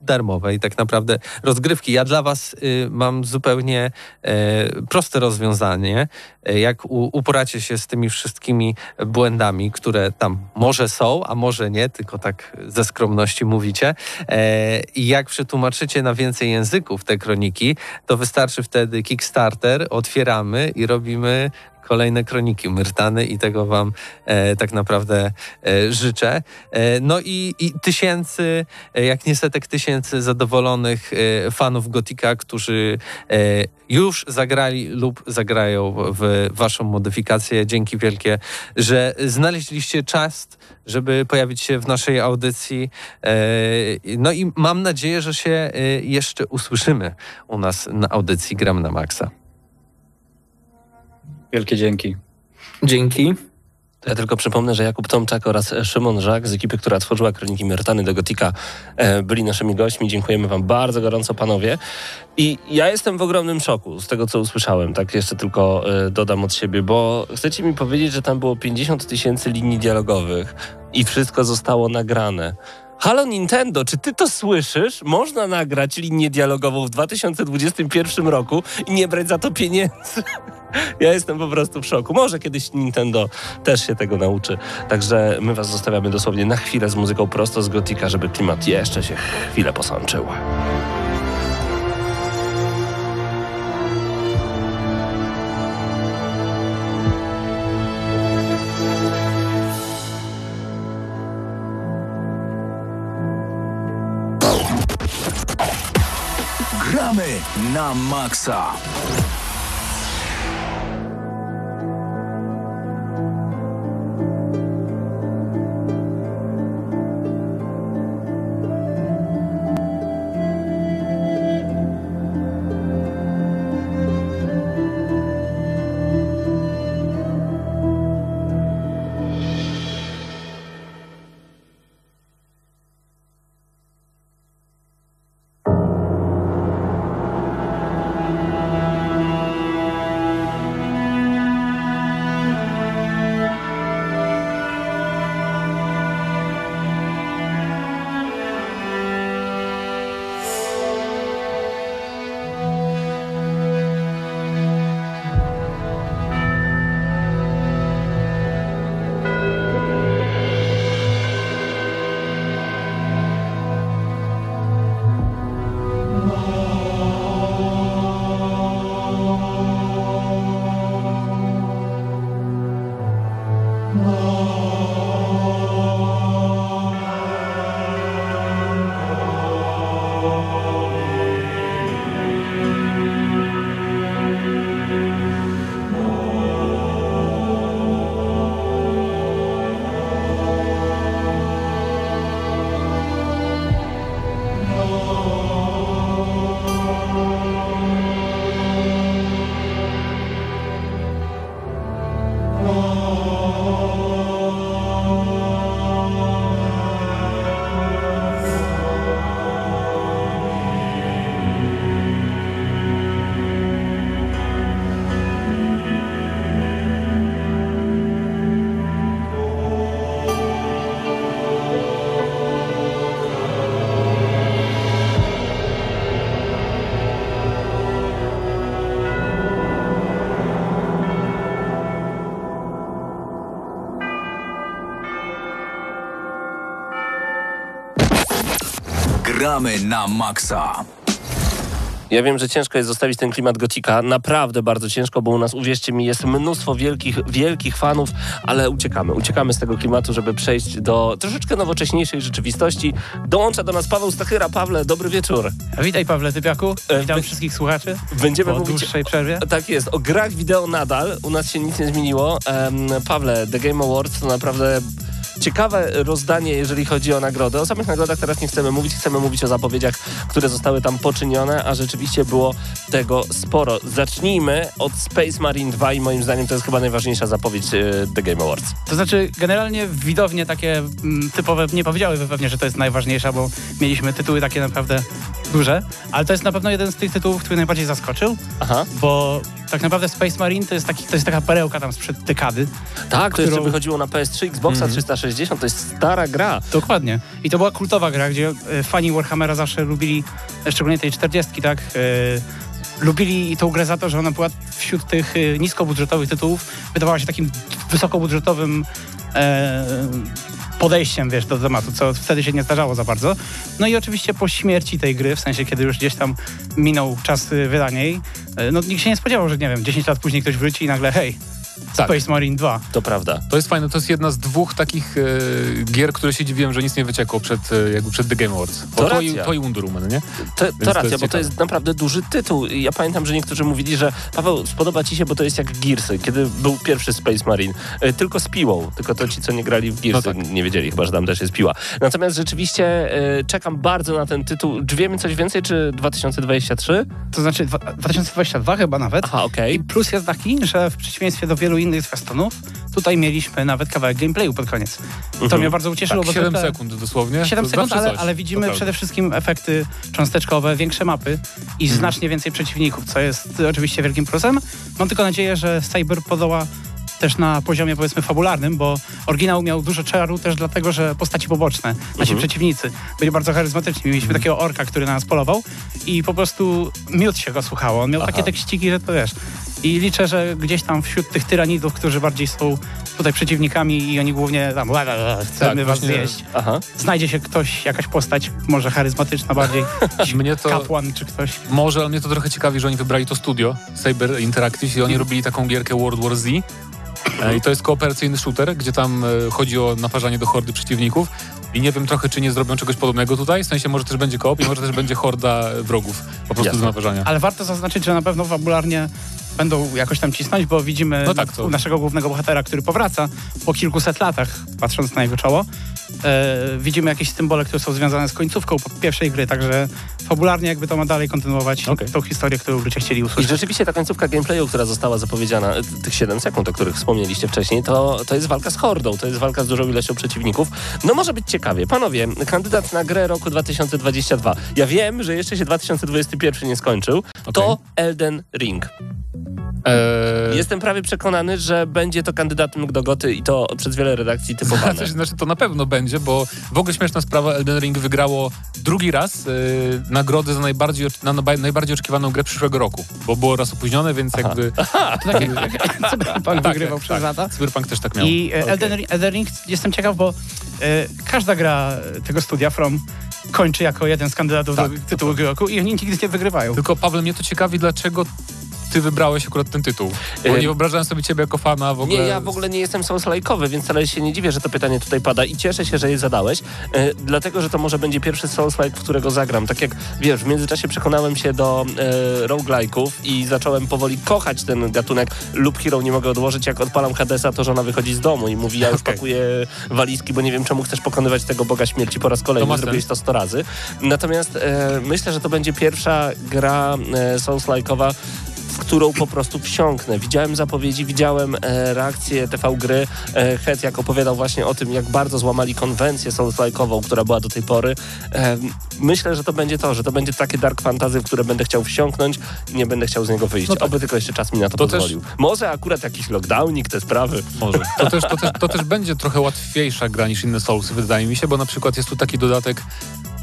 darmowej tak naprawdę rozgrywki. Ja dla Was y, mam zupełnie y, proste rozwiązanie. Y, jak uporacie się z tymi wszystkimi błędami, które tam może są, a może nie, tylko tak ze skromności mówicie. E, I jak przetłumaczycie na więcej języków te kroniki, to wystarczy wtedy Kickstarter, otwieramy i robimy kolejne kroniki Myrtany i tego Wam e, tak naprawdę e, życzę. E, no i, i, tysięcy, e, jak nie setek tysięcy zadowolonych e, fanów Gotika, którzy e, już zagrali lub zagrają w Waszą modyfikację. Dzięki wielkie, że znaleźliście czas, żeby pojawić się w naszej audycji. No i mam nadzieję, że się jeszcze usłyszymy u nas na audycji Gram na Maxa. Wielkie dzięki. Dzięki. Ja tylko przypomnę, że Jakub Tomczak oraz Szymon Żak z ekipy, która tworzyła Kroniki Myrtany do Gotika e, byli naszymi gośćmi. Dziękujemy wam bardzo gorąco, panowie. I ja jestem w ogromnym szoku z tego, co usłyszałem. Tak jeszcze tylko e, dodam od siebie, bo chcecie mi powiedzieć, że tam było 50 tysięcy linii dialogowych i wszystko zostało nagrane. Halo Nintendo, czy ty to słyszysz? Można nagrać linię dialogową w 2021 roku i nie brać za to pieniędzy. Ja jestem po prostu w szoku. Może kiedyś Nintendo też się tego nauczy. Także my was zostawiamy dosłownie na chwilę z muzyką prosto z Gotika, żeby klimat jeszcze się chwilę posączył. Na maksa. Gramy na maksa. Ja wiem, że ciężko jest zostawić ten klimat gotika, naprawdę bardzo ciężko, bo u nas, uwierzcie mi, jest mnóstwo wielkich, wielkich fanów, ale uciekamy, uciekamy z tego klimatu, żeby przejść do troszeczkę nowocześniejszej rzeczywistości. Dołącza do nas Paweł Stachyra. Pawle, dobry wieczór. Witaj Pawle Typiaku, E, witam wy- wszystkich słuchaczy Będziemy po mówić dłuższej przerwie. Tak jest, o grach wideo nadal. U nas się nic nie zmieniło. Em, Pawle, The Game Awards to naprawdę ciekawe rozdanie, jeżeli chodzi o nagrody. O samych nagrodach teraz nie chcemy mówić, chcemy mówić o zapowiedziach, które zostały tam poczynione, a rzeczywiście było tego sporo. Zacznijmy od Space Marine 2 i moim zdaniem to jest chyba najważniejsza zapowiedź e, The Game Awards. To znaczy generalnie widownie takie mm, typowe nie powiedziałyby pewnie, że to jest najważniejsza, bo mieliśmy tytuły takie naprawdę duże, ale to jest na pewno jeden z tych tytułów, który najbardziej zaskoczył, Aha. bo tak naprawdę Space Marine to jest, taki, to jest taka perełka tam sprzed dekady. Tak, to jeszcze wychodziło na PS3, Xboxa 360, to jest stara gra. Dokładnie. I to była kultowa gra, gdzie e, fani Warhammera zawsze lubili, e, szczególnie tej 40, tak? e, Lubili tą grę za to, że ona była wśród tych niskobudżetowych tytułów, wydawała się takim wysokobudżetowym podejściem, wiesz, do tematu, co wtedy się nie zdarzało za bardzo. No i oczywiście po śmierci tej gry, w sensie kiedy już gdzieś tam minął czas wydania jej, no nikt się nie spodziewał, że nie wiem, 10 lat później ktoś wróci i nagle hej, Tak. Space Marine 2. To prawda. To jest fajne, to jest jedna z dwóch takich e, gier, które się dziwiłem, że nic nie wyciekło przed, e, jakby przed The Game Awards. Bo To to, i, racja. to i Wonder Woman, nie? To, to to racja, jest bo to ciekawe. jest naprawdę duży tytuł. Ja pamiętam, że niektórzy mówili, że Paweł, spodoba ci się, bo to jest jak Gearsy, kiedy był pierwszy Space Marine. E, Tylko z piłą, tylko to ci, co nie grali w Gearsy, No tak. nie wiedzieli chyba, że tam też jest piła. Natomiast rzeczywiście e, czekam bardzo na ten tytuł. Czy wiemy coś więcej, czy 2023? To znaczy dwa- 2022 chyba nawet. Aha, okej. I plus jest taki, że w przeciwieństwie do wielu innych zwiastunów, tutaj mieliśmy nawet kawałek gameplayu pod koniec. To Mhm. mnie bardzo ucieszyło, Tak, bo 7 zwykle- sekund dosłownie. 7 to sekund, zawsze ale, ale widzimy przede wszystkim efekty cząsteczkowe, większe mapy i Mhm. znacznie więcej przeciwników, co jest oczywiście wielkim plusem. Mam tylko nadzieję, że Cyber podoła też na poziomie powiedzmy fabularnym, bo oryginał miał dużo czaru też dlatego, że postaci poboczne, nasi przeciwnicy byli bardzo charyzmatyczni. Mieliśmy takiego orka, który na nas polował i po prostu miód się go słuchało. On miał takie tekściki, że to wiesz. I liczę, że gdzieś tam wśród tych tyranidów, którzy bardziej są tutaj przeciwnikami i oni głównie tam "Ła, ła, ła, chcemy Tak, was właśnie- zjeść. Aha. Znajdzie się ktoś, jakaś postać, może charyzmatyczna bardziej, Mnie to- kapłan czy ktoś. Może, ale mnie to trochę ciekawi, że oni wybrali to studio, Saber Interactive i oni robili taką gierkę World War Z. E, I to jest kooperacyjny shooter, gdzie tam e, chodzi o naparzanie do hordy przeciwników. I nie wiem trochę, czy nie zrobią czegoś podobnego tutaj. W sensie może też będzie koop i może też będzie horda wrogów po prostu Jasne. do naparzania. Ale warto zaznaczyć, że na pewno fabularnie będą jakoś tam cisnąć, bo widzimy No tak, to- naszego głównego bohatera, który powraca po kilkuset latach, patrząc na jego czoło. E, widzimy jakieś symbole, które są związane z końcówką pierwszej gry, także fabularnie jakby to ma dalej kontynuować Okej. tą historię, którą ludzie chcieli I usłyszeć. rzeczywiście ta końcówka gameplayu, która została zapowiedziana, tych 7 sekund, o których wspomnieliście wcześniej, to, to jest walka z hordą, to jest walka z dużą ilością przeciwników. No może być ciekawie. Panowie, kandydat na grę roku 2022. Ja wiem, że jeszcze się 2021 nie skończył. To Elden Ring. Eee, Jestem prawie przekonany, że będzie to kandydatem do goty i to przez wiele redakcji typowane. Znaczy, znaczy, to na pewno będzie, bo w ogóle śmieszna sprawa, Elden Ring wygrało drugi raz e, nagrodę za najbardziej, na, na, najbardziej oczekiwaną grę przyszłego roku, bo było raz opóźnione, więc jakby To tak jak, Cyberpunk Tak, wygrywał tak, przez tak. lata. Cyberpunk też tak miał. I e, Elden, Ring- Elden Ring jestem ciekaw, bo e, każda gra tego studia From kończy jako jeden z kandydatów Tak, do tytułu roku i oni nigdy nie wygrywają. Tylko Paweł, mnie to ciekawi, dlaczego ty wybrałeś akurat ten tytuł. Bo nie wyobrażałem sobie ciebie jako fana w ogóle. Nie, ja w ogóle nie jestem Souls-like'owy, więc wcale się nie dziwię, że to pytanie tutaj pada i cieszę się, że je zadałeś, e, dlatego, że to może będzie pierwszy Souls-like, w którego zagram. Tak jak, wiesz, w międzyczasie przekonałem się do e, roguelike'ów i zacząłem powoli kochać ten gatunek lub Hero nie mogę odłożyć, jak odpalam Hadesa, to żona wychodzi z domu i mówi, ja już Okej. pakuję walizki, bo nie wiem, czemu chcesz pokonywać tego Boga Śmierci po raz kolejny, zrobiłeś to 100 razy. Natomiast e, myślę, że to będzie pierwsza gra e, Souls-like'owa, w którą po prostu wsiąknę. Widziałem zapowiedzi, widziałem e, reakcję TV gry. E, Het jak opowiadał właśnie o tym, jak bardzo złamali konwencję Souls-like'ową, która była do tej pory. E, myślę, że to będzie to, że to będzie takie dark fantasy, w które będę chciał wsiąknąć i nie będę chciał z niego wyjść. No tak. Oby tylko jeszcze czas mi na to, To też- pozwolił. Może akurat jakiś lockdownik, te sprawy. Może. To też, to, też, to też będzie trochę łatwiejsza gra niż inne Soulsy, wydaje mi się, bo na przykład jest tu taki dodatek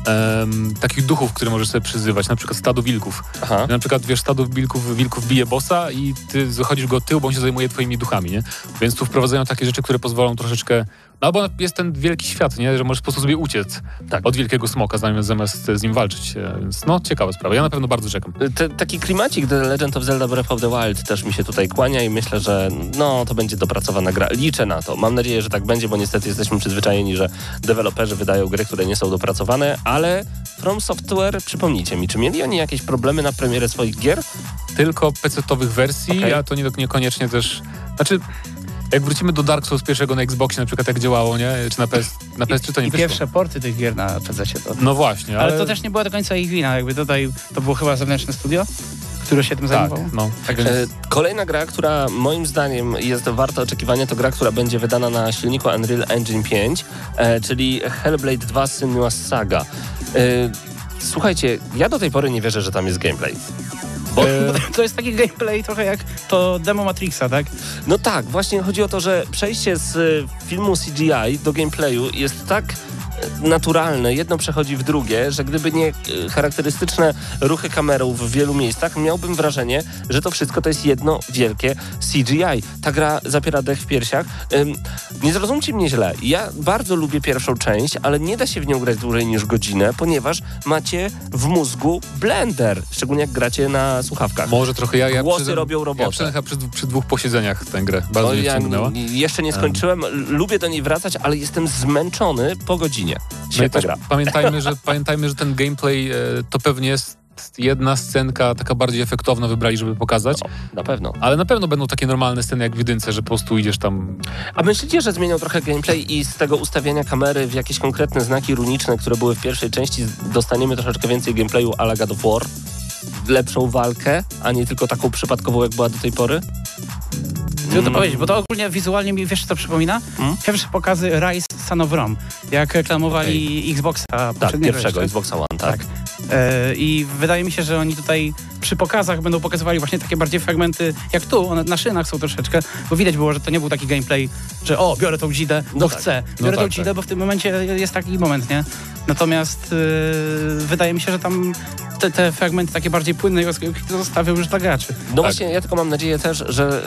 em, takich duchów, które możesz sobie przyzywać, na przykład stado wilków. Aha. Na przykład, wiesz, stado wilków, wilków bije bossa i ty zachodzisz go od tyłu, bo on się zajmuje twoimi duchami, nie? Więc tu wprowadzają takie rzeczy, które pozwolą troszeczkę... No albo jest ten wielki świat, nie? Że możesz po prostu sobie uciec Tak. od wielkiego smoka, zamiast, zamiast z nim walczyć. E, Więc no, ciekawa sprawa. Ja na pewno bardzo czekam. Te, taki klimacik The Legend of Zelda Breath of the Wild też mi się tutaj kłania i myślę, że no to będzie dopracowana gra. Liczę na to. Mam nadzieję, że tak będzie, bo niestety jesteśmy przyzwyczajeni, że deweloperzy wydają gry, które nie są dopracowane, ale From Software, przypomnijcie mi, czy mieli oni jakieś problemy na premierę swoich gier? Tylko PC-towych wersji, Okej. a to nie, niekoniecznie też... Znaczy... Jak wrócimy do Dark Souls pierwszego na Xboxie, na przykład jak działało, nie? Czy na, PS, na PS3 to nie I wyszło. pierwsze porty tych gier na PC to. No właśnie, ale... Ale to też nie była do końca ich wina, jakby tutaj to było chyba zewnętrzne studio, które się tym Tak, zajmowało. no. Także E, kolejna gra, która moim zdaniem jest warta oczekiwania, to gra, która będzie wydana na silniku Unreal Engine 5, e, czyli Hellblade 2 Senua's Saga. E, słuchajcie, ja do tej pory nie wierzę, że tam jest gameplay. Bo, to jest taki gameplay trochę jak to demo Matrixa, tak? No tak, właśnie chodzi o to, że przejście z y, filmu CGI do gameplayu jest tak naturalne, jedno przechodzi w drugie, że gdyby nie y, charakterystyczne ruchy kamerą w wielu miejscach, miałbym wrażenie, że to wszystko to jest jedno wielkie CGI. Ta gra zapiera dech w piersiach. Nie zrozumcie mnie źle, ja bardzo lubię pierwszą część, ale nie da się w nią grać dłużej niż godzinę, ponieważ macie w mózgu blender, szczególnie jak gracie na słuchawkach. Może trochę ja... ja Głosy przy- robią robotę. Ja przynajmniej przy, przy dwóch posiedzeniach tę grę. Bardzo O, mnie ja jeszcze nie skończyłem. L- Lubię do niej wracać, ale jestem zmęczony po godzinie. No i też gra. pamiętajmy, że, pamiętajmy, że ten gameplay e, to pewnie jest jedna scenka taka bardziej efektowna wybrali, żeby pokazać. No, na pewno. Ale na pewno będą takie normalne sceny jak w jedynce, że po prostu idziesz tam... A myślicie, że zmienią trochę gameplay i z tego ustawiania kamery w jakieś konkretne znaki runiczne, które były w pierwszej części, dostaniemy troszeczkę więcej gameplayu a la God of War? Lepszą walkę, a nie tylko taką przypadkową, jak była do tej pory? Chcę to powiedzieć, bo to ogólnie wizualnie mi wiesz co przypomina? Mm. Pierwsze pokazy Rise Son of Rome, jak reklamowali Xboxa Tak, pierwszego jeszcze. Xboxa One, tak. Tak. E, I wydaje mi się, że oni tutaj przy pokazach będą pokazywali właśnie takie bardziej fragmenty jak tu, one na szynach są troszeczkę, bo widać było, że to nie był taki gameplay, że o, biorę tą dzidę, bo No tak. chcę. No Biorę tą tak, dzidę, tak. bo w tym momencie jest taki moment, nie? Natomiast yy, wydaje mi się, że tam te, te fragmenty takie bardziej płynne i rozgrywki zostawią już dla graczy. No właśnie, ja tylko mam nadzieję też, że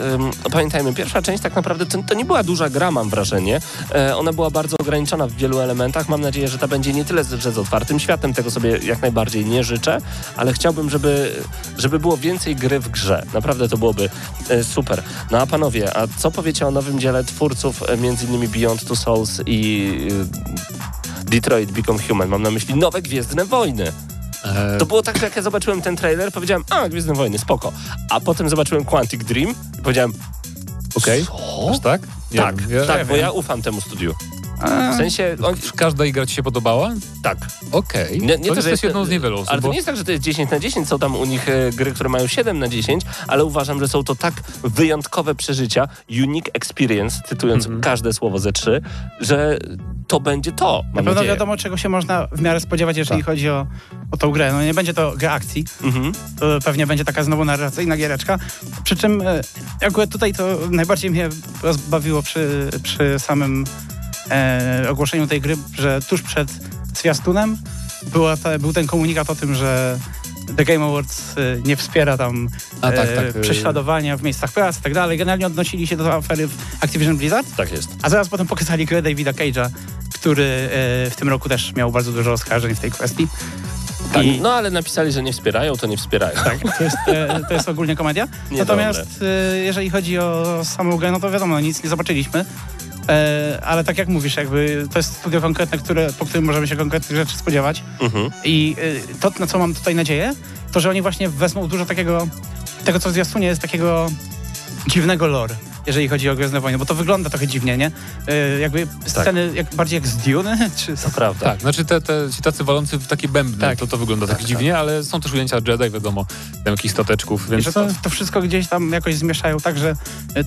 pamiętajmy, pierwsza część tak naprawdę to, to nie była duża gra, mam wrażenie. E, ona była bardzo ograniczona w wielu elementach. Mam nadzieję, że ta będzie nie tyle, że z otwartym światem, tego sobie jak najbardziej nie życzę, ale chciałbym, żeby, żeby było więcej gry w grze. Naprawdę to byłoby e, super. No a panowie, a co powiecie o nowym dziele twórców, e, między innymi Beyond Two Souls i e, Detroit Become Human? Mam na myśli nowe Gwiezdne Wojny. To było tak, że jak ja zobaczyłem ten trailer, powiedziałem, a, Gwiezdne Wojny, spoko. A potem zobaczyłem Quantic Dream i powiedziałem, Okej, aż tak? Nie tak, wiem, ja- tak, bo ja ufam temu studiu. W sensie, on, Czy Każda igra ci się podobała? tak. Okej. Nie, nie to to, że jesteś jest- jedną z niewielu osób. Ale to bo- nie jest tak, że to jest 10 na 10, są tam u nich e, gry, które mają 7 na 10, ale uważam, że są to tak wyjątkowe przeżycia, unique experience, cytując Mhm. każde słowo ze trzy, że to będzie to, Na pewno nadzieję. wiadomo, czego się można w miarę spodziewać, jeżeli Tak. chodzi o, o tą grę. No nie będzie to gra akcji, Mhm. to pewnie będzie taka znowu narracyjna giereczka. Przy czym e, akurat tutaj to najbardziej mnie rozbawiło przy, przy samym e, ogłoszeniu tej gry, że tuż przed zwiastunem była ta, był ten komunikat o tym, że The Game Awards e, nie wspiera tam A, tak, e, tak, e, prześladowania w miejscach pracy i tak dalej. Generalnie odnosili się do afery w Activision Blizzard. Tak jest. A zaraz potem pokazali grę Davida Cage'a, który e, w tym roku też miał bardzo dużo oskarżeń w tej kwestii. Tak. I, No ale napisali, że nie wspierają, to nie wspierają. tak, to jest, e, to jest ogólnie komedia. Natomiast jeżeli chodzi o samą grę, no to wiadomo, nic nie zobaczyliśmy. E, ale tak jak mówisz, jakby to jest studio konkretne, które, po którym możemy się konkretnych rzeczy spodziewać. Mhm. I e, to, na co mam tutaj nadzieję, to że oni właśnie wezmą dużo takiego, tego co w zwiastunie jest takiego dziwnego lore, jeżeli chodzi o Gwiezdne Wojny, bo to wygląda trochę dziwnie, nie? E, jakby sceny jak, bardziej jak z Dune, czy To prawda. Tak, znaczy te, te, ci tacy walący w takie bębny, Tak. to to wygląda tak, dziwnie, ale są też ujęcia Jedi, wiadomo, tam jakichś stateczków, więc to, to wszystko gdzieś tam jakoś zmieszają tak, że e,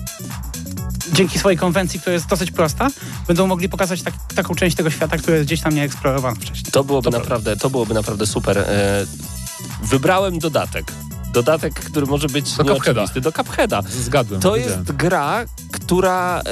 dzięki swojej konwencji, która jest dosyć prosta, będą mogli pokazać tak, taką część tego świata, która jest gdzieś tam nieeksplorowana wcześniej. To byłoby To naprawdę, to byłoby naprawdę super. E, wybrałem dodatek. Dodatek, który może być Do nieoczywisty. Do Cupheada. zgadłem. To widziałem. jest gra, która e,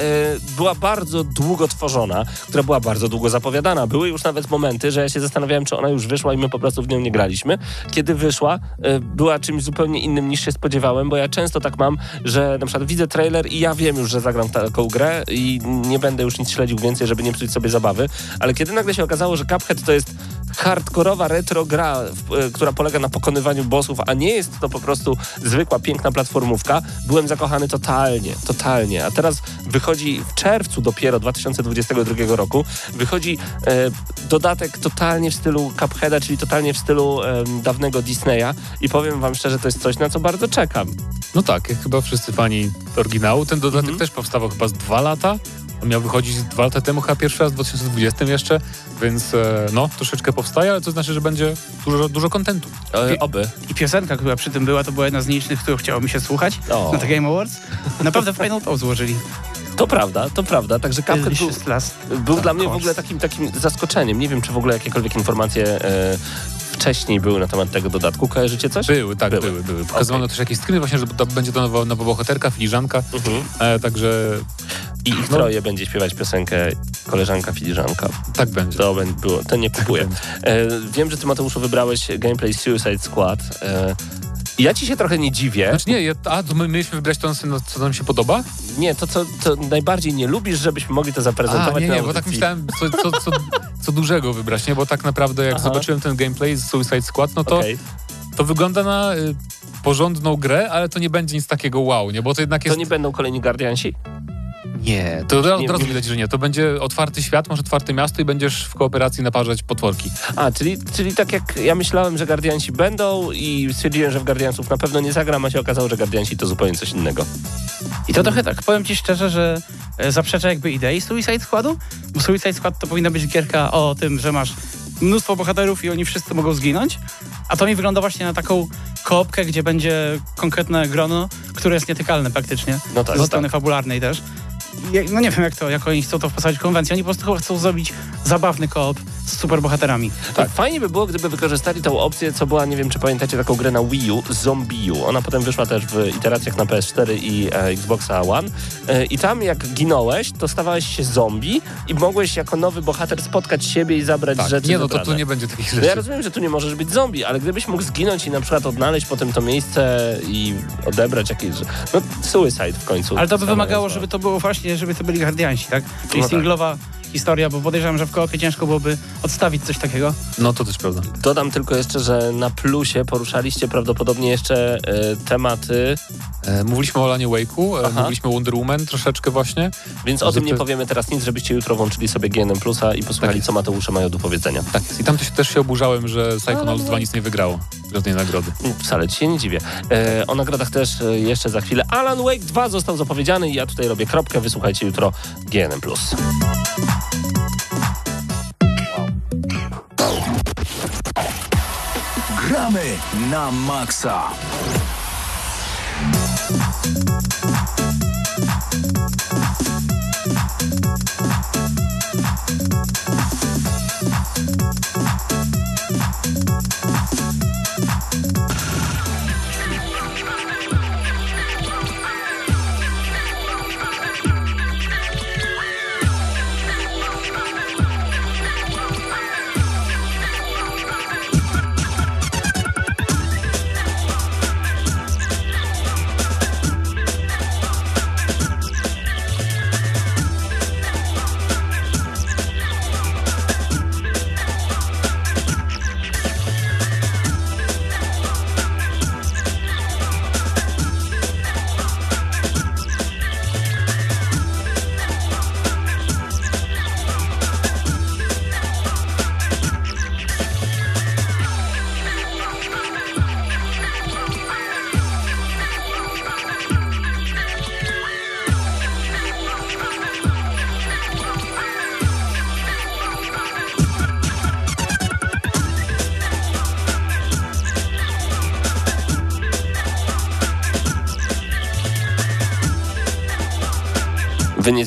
była bardzo długo tworzona, która była bardzo długo zapowiadana. Były już nawet momenty, że ja się zastanawiałem, czy ona już wyszła i my po prostu w nią nie graliśmy. Kiedy wyszła, e, była czymś zupełnie innym niż się spodziewałem, bo ja często tak mam, że na przykład widzę trailer i ja wiem już, że zagram taką grę i nie będę już nic śledził więcej, żeby nie psuć sobie zabawy. Ale kiedy nagle się okazało, że Cuphead to jest hardkorowa retro gra, e, która polega na pokonywaniu bossów, a nie jest to po prostu zwykła, piękna platformówka, byłem zakochany totalnie, totalnie. A teraz wychodzi w czerwcu dopiero 2022 roku, wychodzi e, dodatek totalnie w stylu Cupheada, czyli totalnie w stylu e, dawnego Disneya i powiem wam szczerze, to jest coś, na co bardzo czekam. No tak, jak chyba wszyscy fani oryginału. Ten dodatek Mhm. też powstawał chyba z dwa lata. On miał wychodzić dwa lata temu, chyba pierwszy raz w 2020 jeszcze, więc e, no, troszeczkę powstaje, ale to znaczy, że będzie dużo, dużo kontentu. E, oby. I piosenka, która przy tym była, to była jedna z nielicznych, którą chciało mi się słuchać O. na The Game Awards. Naprawdę fajną tą złożyli. To prawda, to prawda. Także Cuphead był, był dla mnie w ogóle takim, takim zaskoczeniem. Nie wiem, czy w ogóle jakiekolwiek informacje e, wcześniej były na temat tego dodatku. Kojarzycie coś? Były, tak, Były. były, były. Pokazywano też jakieś screeny właśnie, że to będzie to nowa, nowa bohaterka, filiżanka, Mhm. e, także I ich No. troje będzie śpiewać piosenkę Koleżanka Filiżanka. tak będzie. To bę- było, to nie kupuję. będzie. E, wiem, że ty Mateuszu wybrałeś gameplay Suicide Squad. E, ja ci się trochę nie dziwię. Znaczy nie, ja, a to my mieliśmy wybrać to, co nam się podoba? Nie, to co to najbardziej nie lubisz, żebyśmy mogli to zaprezentować A, nie, na nie, bo tak myślałem, co, co, co, co dużego wybrać, nie? Bo tak naprawdę jak Aha. zobaczyłem ten gameplay z Suicide Squad, no to, Okej. to wygląda na y, porządną grę, ale to nie będzie nic takiego wow, nie? Bo to jednak To jest... nie będą kolejni Guardiansi? Nie, to od razu, Nie- od razu nie- widać, że nie. To będzie otwarty świat, masz otwarte miasto i będziesz w kooperacji naparzać potworki. A, czyli, czyli tak jak ja myślałem, że Guardiansi będą i stwierdziłem, że w Guardiansów na pewno nie zagram, a się okazało, że Guardiansi to zupełnie coś innego. I to trochę tak, powiem ci szczerze, że e, zaprzecza jakby idei Suicide Squadu, bo Suicide Squad to powinna być gierka o tym, że masz mnóstwo bohaterów i oni wszyscy mogą zginąć, a to mi wygląda właśnie na taką koopkę, gdzie będzie konkretne grono, które jest nietykalne praktycznie, No tak, ze no strony fabularnej też. No nie wiem jak to, jak oni chcą to wpasować w konwencję, oni po prostu chcą zrobić zabawny koop z superbohaterami. Tak. Fajnie by było, gdyby wykorzystali tą opcję, co była, nie wiem czy pamiętacie taką grę na Wii U, Zombie U. Ona potem wyszła też w iteracjach na PS4 i e, Xboxa One. E, I tam jak ginąłeś, to stawałeś się zombie i mogłeś jako nowy bohater spotkać siebie i zabrać Tak. rzeczy Nie, no to tu nie będzie takich No ja rzeczy. rozumiem, że tu nie możesz być zombie, ale gdybyś mógł zginąć i na przykład odnaleźć potem to miejsce i odebrać jakieś... No suicide w końcu. Ale to by wymagało, nazwa. żeby to było właśnie, żeby to byli Guardiansi, tak? Czyli No tak. singlowa historia, bo podejrzewam, że w koopie ciężko byłoby odstawić coś takiego. No to też prawda. Dodam tylko jeszcze, że na plusie poruszaliście prawdopodobnie jeszcze e, tematy, E, mówiliśmy o Lanie Wake'u, e, mówiliśmy o Wonder Woman troszeczkę właśnie. więc o tym nie powiemy teraz nic, żebyście jutro włączyli sobie GNM Plusa i posłuchali, Tak co Mateusze mają do powiedzenia. Tak jest. I tam też się oburzałem, że Psychonauts 2 nic nie wygrało. Żadnej nagrody. Wcale ci się nie dziwię. E, o nagrodach też e, jeszcze za chwilę. Alan Wake 2 został zapowiedziany i ja tutaj robię kropkę. Wysłuchajcie jutro GNM Plus. Gramy na maksa.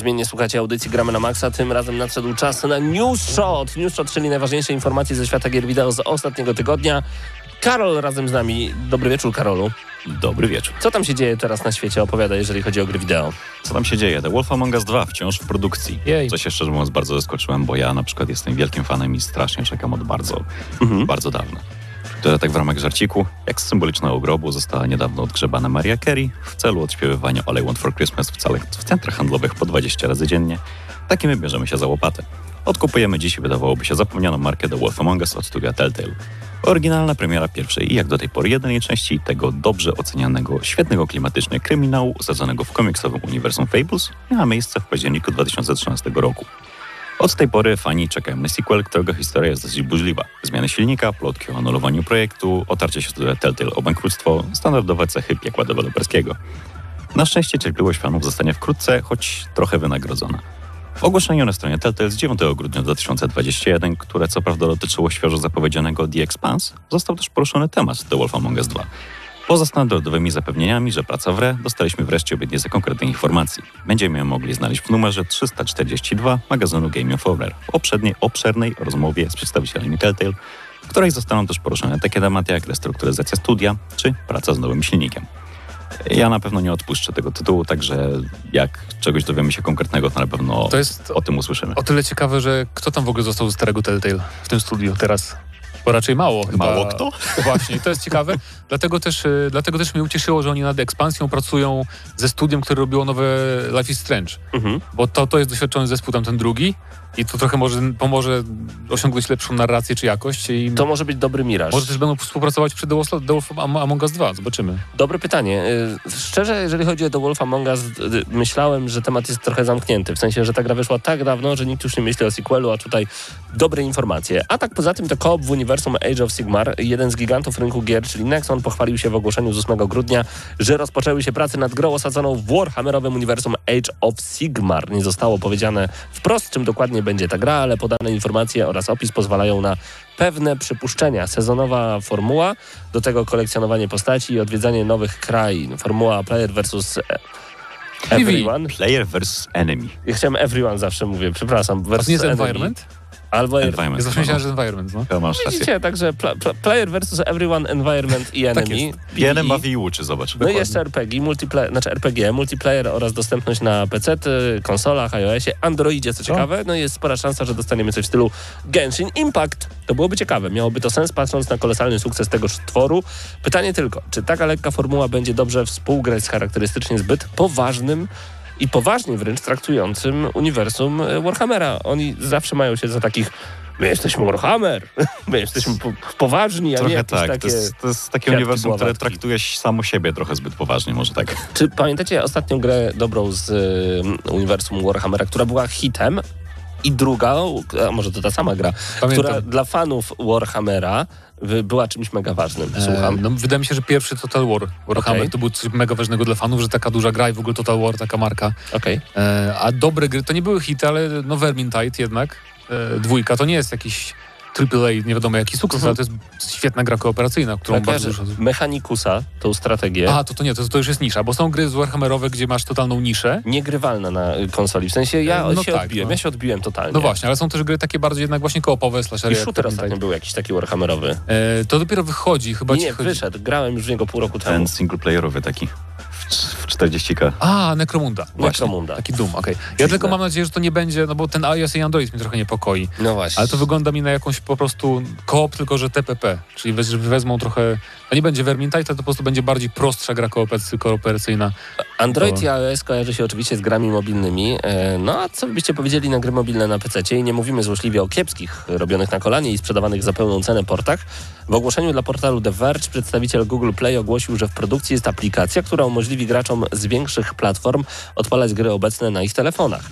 Niezmiennie słuchacie audycji Gramy na Maxa. Tym razem nadszedł czas na News Shot. News Shot, czyli najważniejsze informacje ze świata gier wideo z ostatniego tygodnia. Karol razem z nami. Dobry wieczór, Karolu. Dobry wieczór. Co tam się dzieje teraz na świecie? Opowiada, jeżeli chodzi o gry wideo. Co tam się dzieje? The Wolf Among Us 2 wciąż w produkcji. Jej. Co się szczerze mówiąc bardzo zaskoczyłem, bo ja na przykład jestem wielkim fanem i strasznie czekam od bardzo, Mhm. bardzo dawna. Które tak w ramach żarciku, jak z symbolicznego grobu została niedawno odgrzebana Maria Carey w celu odśpiewywania All I Want For Christmas w, całych, w centrach handlowych po 20 razy dziennie. Takim my bierzemy się za łopatę. Odkupujemy dziś, wydawałoby się, zapomnianą markę The Wolf Among Us od studia Telltale. Oryginalna premiera pierwszej i jak do tej pory jedynej części tego dobrze ocenianego, świetnego klimatycznie kryminału osadzonego w komiksowym uniwersum Fables miała miejsce w październiku 2013 roku. Od tej pory fani czekają na sequel, którego historia jest dosyć burzliwa. Zmiany silnika, plotki o anulowaniu projektu, otarcie się studia Telltale o bankructwo, standardowe cechy piekła deweloperskiego. Na szczęście cierpliwość fanów zostanie wkrótce, choć trochę wynagrodzona. W ogłoszeniu na stronie Telltale z 9 grudnia 2021, które co prawda dotyczyło świeżo zapowiedzianego The Expanse, został też poruszony temat The Wolf Among Us 2. Poza standardowymi zapewnieniami, że praca w re, dostaliśmy wreszcie obietnicę konkretnych informacji. Będziemy ją mogli znaleźć w numerze 342 magazynu Game Informer w obszernej, obszernej rozmowie z przedstawicielami Telltale, w której zostaną też poruszone takie tematy jak restrukturyzacja studia czy praca z nowym silnikiem. Ja na pewno nie odpuszczę tego tytułu, także jak czegoś dowiemy się konkretnego, to na pewno To jest o tym usłyszymy. o tyle ciekawe, że kto tam w ogóle został ze starego Telltale w tym studiu teraz? Bo raczej mało chyba. Mało kto? Właśnie, to jest ciekawe. dlatego, też, y, dlatego też mnie ucieszyło, że oni nad ekspansją pracują ze studiem, które robiło nowe Life is Strange. Mhm. Bo to, to jest doświadczony zespół, tamten drugi. I to trochę może pomoże osiągnąć lepszą narrację czy jakość. I To może być dobry miraż. może też będą współpracować przy The Wolf, The Wolf Am- Among Us 2. Zobaczymy. Dobre pytanie. Y, Szczerze, jeżeli chodzi o The Wolf Among Us, y, myślałem, że temat jest trochę zamknięty. W sensie, że ta gra wyszła tak dawno, że nikt już nie myśli o sequelu, a tutaj dobre informacje. A tak poza tym to koop w uniwersum Age of Sigmar, jeden z gigantów rynku gier, czyli Nexon, pochwalił się w ogłoszeniu z 8 grudnia, że rozpoczęły się prace nad grą osadzoną w Warhammerowym uniwersum Age of Sigmar. Nie zostało powiedziane wprost, czym dokładnie będzie ta gra, ale podane informacje oraz opis pozwalają na pewne przypuszczenia. Sezonowa formuła, do tego kolekcjonowanie postaci i odwiedzanie nowych krain. Formuła player versus e- everyone. Player vs. Enemy. Ja chciałem everyone zawsze mówię, przepraszam. Versus nie jest enemy. Environment? Albo Environment. Zawsze myślałem, że environment, no. Masz rację. Widzicie, także pla, pla, player versus everyone, environment i enemy. jest. Jeden PvE. bawi i uczy, zobacz. No i jeszcze RPG, multiplayer, znaczy RPG, multiplayer oraz dostępność na PC, konsolach, iOSie, Androidzie, co ciekawe. No i jest spora szansa, że dostaniemy coś w stylu Genshin Impact. To byłoby ciekawe. Miałoby to sens, patrząc na kolosalny sukces tegoż tworu. Pytanie tylko, czy taka lekka formuła będzie dobrze współgrać z charakterystycznie zbyt poważnym i poważnie wręcz traktującym uniwersum e, Warhammera. Oni zawsze mają się za takich My jesteśmy Warhammer, my jesteśmy po, poważni, a nie Trochę jakieś tak. takie... To jest, to jest takie uniwersum, które traktuje samo siebie trochę zbyt poważnie, może tak. Czy pamiętacie ostatnią grę dobrą z y, uniwersum Warhammera, która była hitem? I druga, a może to ta sama gra, Pamiętam. która dla fanów Warhammera była czymś mega ważnym. Słucham. E, no, wydaje mi się, że pierwszy Total War Warhammer Okej. to był coś mega ważnego dla fanów, że taka duża gra i w ogóle Total War, taka marka. Okej. E, a dobre gry to nie były hity, ale no Vermintide jednak, e, dwójka, to nie jest jakiś AAA, nie wiadomo jaki sukces, Mhm. ale to jest świetna gra kooperacyjna, którą Tak, bardzo dużo... Mechanikusa, tą strategię. A, to, to nie, to, to już jest nisza, bo są gry z Warhammerowe, gdzie masz totalną niszę. Niegrywalna na konsoli. W sensie ja No się tak, odbiłem, no. ja się odbiłem totalnie. No właśnie, ale są też gry takie bardziej jednak właśnie koopowe, slashery. I shooter ostatnio był jakiś taki Warhammerowy. E, to dopiero wychodzi, chyba ci Nie, chodzi... wyszedł. Grałem już w niego pół roku temu. Ten singleplayerowy taki w, w 40k. A, Necromunda. Właśnie. Necromunda. Taki Doom, okej. Ja tylko mam nadzieję, że to nie będzie, no bo ten iOS i Android mnie trochę niepokoi. No właśnie. Ale to wygląda mi na jakąś po prostu koop, tylko że TPP. Czyli wez, wezmą trochę. To nie będzie Vermintide, to po prostu będzie bardziej prostsza gra kooperacy- kooperacyjna. Android To- i iOS kojarzy się oczywiście z grami mobilnymi. E, No a co byście powiedzieli na gry mobilne na PC? I nie mówimy złośliwie o kiepskich, robionych na kolanie i sprzedawanych za pełną cenę portach. W ogłoszeniu dla portalu The Verge przedstawiciel Google Play ogłosił, że w produkcji jest aplikacja, która umożliwi graczom z większych platform odpalać gry obecne na ich telefonach.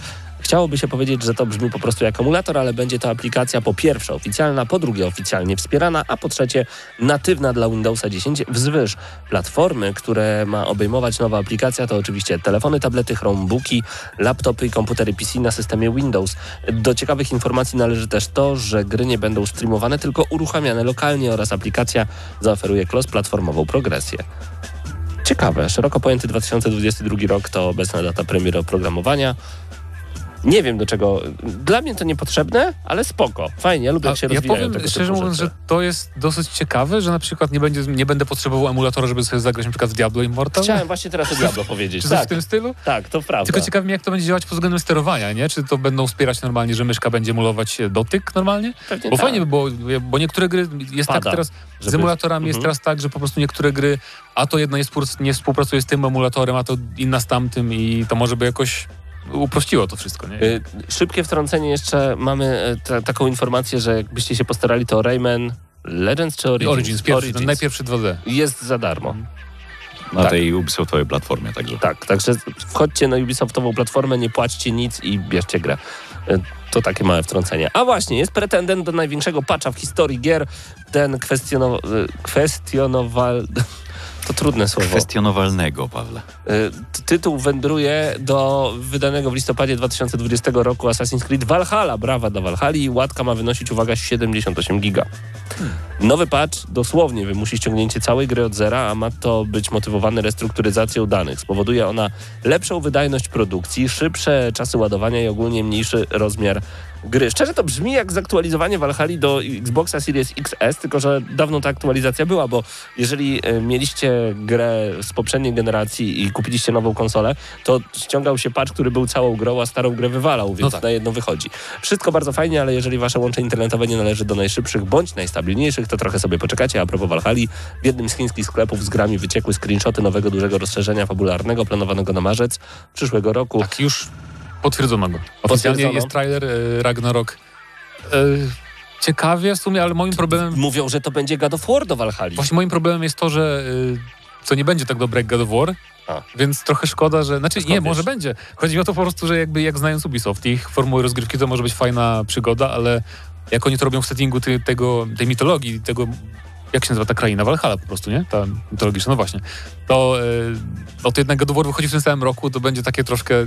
Chciałoby się powiedzieć, że to brzmi po prostu jak emulator, ale będzie to aplikacja po pierwsze oficjalna, po drugie oficjalnie wspierana, a po trzecie natywna dla Windowsa 10 wzwyż. Platformy, które ma obejmować nowa aplikacja to oczywiście telefony, tablety, chromebooki, laptopy i komputery PC na systemie Windows. Do ciekawych informacji należy też to, że gry nie będą streamowane, tylko uruchamiane lokalnie oraz aplikacja zaoferuje cross-platformową progresję. Ciekawe, szeroko pojęty 2022 rok to obecna data premiery oprogramowania. Nie wiem do czego. Dla mnie to niepotrzebne, ale spoko. Fajnie, ja lubię jak się ja rozwijają powiem tego szczerze mówiąc, że to jest dosyć ciekawe, że na przykład nie, będzie, nie będę potrzebował emulatora, żeby sobie zagrać na przykład w Diablo Immortal. Chciałem właśnie teraz o Diablo powiedzieć. Czy Tak, w tym stylu? tak, to prawda. Tylko ciekawi mnie, jak to będzie działać pod względem sterowania, nie? Czy to będą wspierać normalnie, że myszka będzie emulować e, dotyk normalnie? Pewnie Bo tak, fajnie by było, bo niektóre gry jest Pada, tak teraz, z żeby- emulatorami jest Mhm. teraz tak, że po prostu niektóre gry, a to jedna nie współpracuje z tym emulatorem, a to inna z tamtym i to może by jakoś uprościło to wszystko, nie? Y, Szybkie wtrącenie jeszcze. Mamy y, ta, taką informację, że jakbyście się postarali, to Rayman Legends czy Origins? Origins, pierwszy, ten najpierwszy 2D. Jest za darmo. Na Tak. tej Ubisoftowej platformie także. Tak, także wchodźcie na Ubisoftową platformę, nie płaćcie nic i bierzcie grę. Y, To takie małe wtrącenie. A właśnie, jest pretendent do największego patcha w historii gier. Ten kwestionow... y, kwestionowal... To trudne słowo. Kwestionowalnego, Pawle. T- Tytuł wędruje do wydanego w listopadzie 2020 roku Assassin's Creed Valhalla. Brawa dla Valhalla i łatka ma wynosić, uwaga, 78 giga. Nowy patch dosłownie wymusi ściągnięcie całej gry od zera, a ma to być motywowane restrukturyzacją danych. Spowoduje ona lepszą wydajność produkcji, szybsze czasy ładowania i ogólnie mniejszy rozmiar gry. Szczerze to brzmi jak zaktualizowanie Valhalla do Xboxa Series XS, tylko że dawno ta aktualizacja była, bo jeżeli e, mieliście grę z poprzedniej generacji i kupiliście nową konsolę, to ściągał się patch, który był całą grą, a starą grę wywalał, więc No tak. na jedno wychodzi. Wszystko bardzo fajnie, ale jeżeli wasze łącze internetowe nie należy do najszybszych bądź najstabilniejszych, to trochę sobie poczekacie. A propos Valhalla, w jednym z chińskich sklepów z grami wyciekły screenshoty nowego dużego rozszerzenia fabularnego planowanego na marzec przyszłego roku. Tak, już potwierdzono go. Oficjalnie jest trailer e, Ragnarok. E, ciekawie w sumie, ale moim problemem... Mówią, że to będzie God of War do Valhalla. Właśnie moim problemem jest to, że y, to nie będzie tak dobre jak God of War, A. więc trochę szkoda, że... Znaczy Skąd nie, wiesz? może będzie. Chodzi mi o to po prostu, że jakby jak znając Ubisoft, ich formuły rozgrywki to może być fajna przygoda, ale jak oni to robią w settingu ty, tego, tej mitologii, tego... Jak się nazywa ta kraina? Valhalla po prostu, nie? Ta mitologiczna, no właśnie. To, no to jednak God of War wychodzi w tym samym roku, to będzie takie troszkę...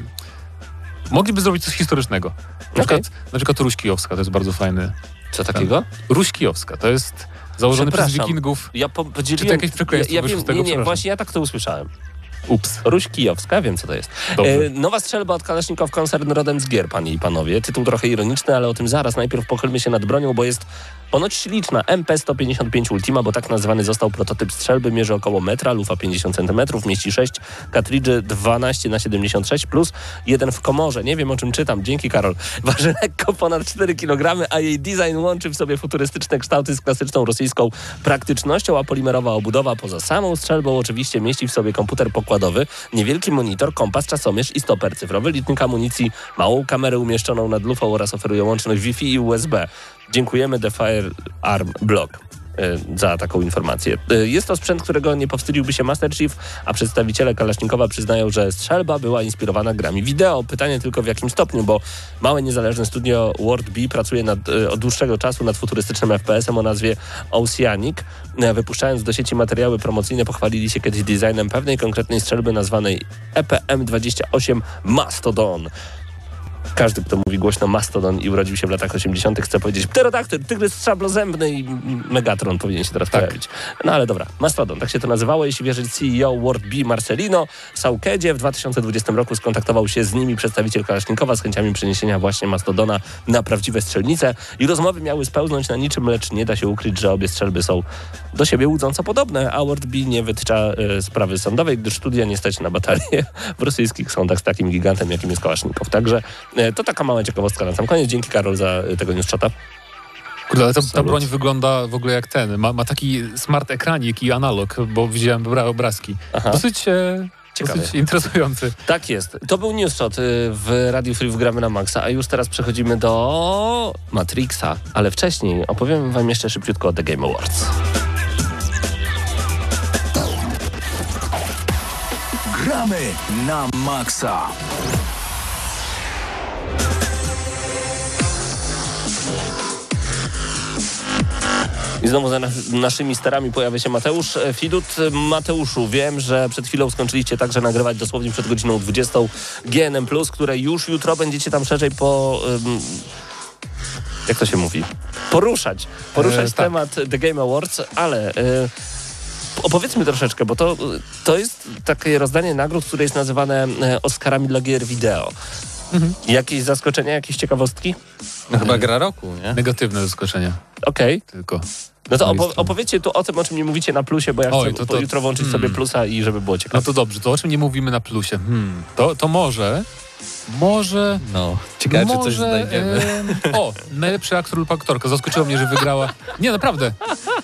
Mogliby zrobić coś historycznego. Na, przykład, na przykład Ruś Kijowska, to jest bardzo fajny. Co takiego? Ruś Kijowska, to jest założony przez. Wikingów Ja po. Czy to jakieś przekleństwo ja, ja wiem, tego? Nie, nie, właśnie ja tak to usłyszałem. Ups. Ruś Kijowska, wiem co to jest. E, nowa strzelba od Kalasznikow koncern rodem z gier, panie i panowie. Tytuł trochę ironiczny, ale o tym zaraz. Najpierw pochylmy się nad bronią, bo jest ponoć śliczna. MP155 Ultima, bo tak nazwany został prototyp strzelby. Mierzy około metra, lufa 50 cm, mieści 6 kartridży 12 na 76 plus jeden w komorze. Nie wiem o czym czytam. Dzięki Karol. Waży lekko ponad 4 kg, a jej design łączy w sobie futurystyczne kształty z klasyczną rosyjską praktycznością, a polimerowa obudowa poza samą strzelbą oczywiście mieści w sobie komputer pokładowy, niewielki monitor, kompas, czasomierz i stoper cyfrowy, licznik amunicji, małą kamerę umieszczoną nad lufą oraz oferuje łączność Wi-Fi i USB. Dziękujemy The Firearm Blog e, za taką informację. E, Jest to sprzęt, którego nie powstydziłby się Master Chief, a przedstawiciele Kalasznikowa przyznają, że strzelba była inspirowana grami wideo. Pytanie tylko w jakim stopniu, bo małe niezależne studio World B pracuje nad, e, od dłuższego czasu nad futurystycznym FPS-em o nazwie Oceanic. Wypuszczając do sieci materiały promocyjne pochwalili się kiedyś designem pewnej konkretnej strzelby nazwanej E EPM-28 Mastodon. Każdy, kto mówi głośno Mastodon i urodził się w latach 80., chce powiedzieć pterodaktyl, tygrys szablozębny i Megatron powinien się teraz pojawić. No ale dobra, Mastodon, tak się to nazywało. Jeśli wierzyć CEO World B Marcelino Saukedzie, w 2020 roku skontaktował się z nimi przedstawiciel Kalasznikowa z chęciami przeniesienia właśnie Mastodona na prawdziwe strzelnice i rozmowy miały spełznąć na niczym, lecz nie da się ukryć, że obie strzelby są do siebie łudząco podobne, a World B nie wytycza e, sprawy sądowej, gdyż studia nie stać na batalię w rosyjskich sądach z takim gigantem, jakim jest Kalasznikow. Także to taka mała ciekawostka na sam koniec. Dzięki Karol za e, tego news chata. Kurde, ale ta, ta broń wygląda w ogóle jak ten. Ma, ma taki smart ekranik i analog, bo widziałem obra- obrazki. Aha. Dosyć, e, Ciekawy. dosyć interesujący. Tak jest. To był news shot y, w Radiu Free w Gramy na Maxa, a już teraz przechodzimy do Matrixa, ale wcześniej opowiem wam jeszcze szybciutko o The Game Awards. Gramy na maksa. I znowu za nas, naszymi sterami pojawia się Mateusz E, Fidut. Mateuszu, wiem, że przed chwilą skończyliście także nagrywać dosłownie przed godziną 20 GNM+, które już jutro będziecie tam szerzej po... ym, jak to się mówi? Poruszać. Poruszać E, tak. temat The Game Awards, ale... y, Opowiedzmy troszeczkę, bo to, to jest takie rozdanie nagród, które jest nazywane e, Oscarami dla gier wideo. Jakieś zaskoczenia, jakieś ciekawostki? No chyba gra roku, nie? Negatywne zaskoczenia Okej. tylko. No to opo- opowiedzcie tu o tym, o czym nie mówicie na plusie, bo ja chcę Oj, to- to- jutro włączyć hmm. sobie plusa i żeby było No ciekawe. to dobrze, to o czym nie mówimy na plusie? Hmm, to, to może, może... No, ciekawe, czy coś może, znajdziemy. em, o, najlepszy aktor lub aktorka. Zaskoczyło mnie, że wygrała... Nie, naprawdę.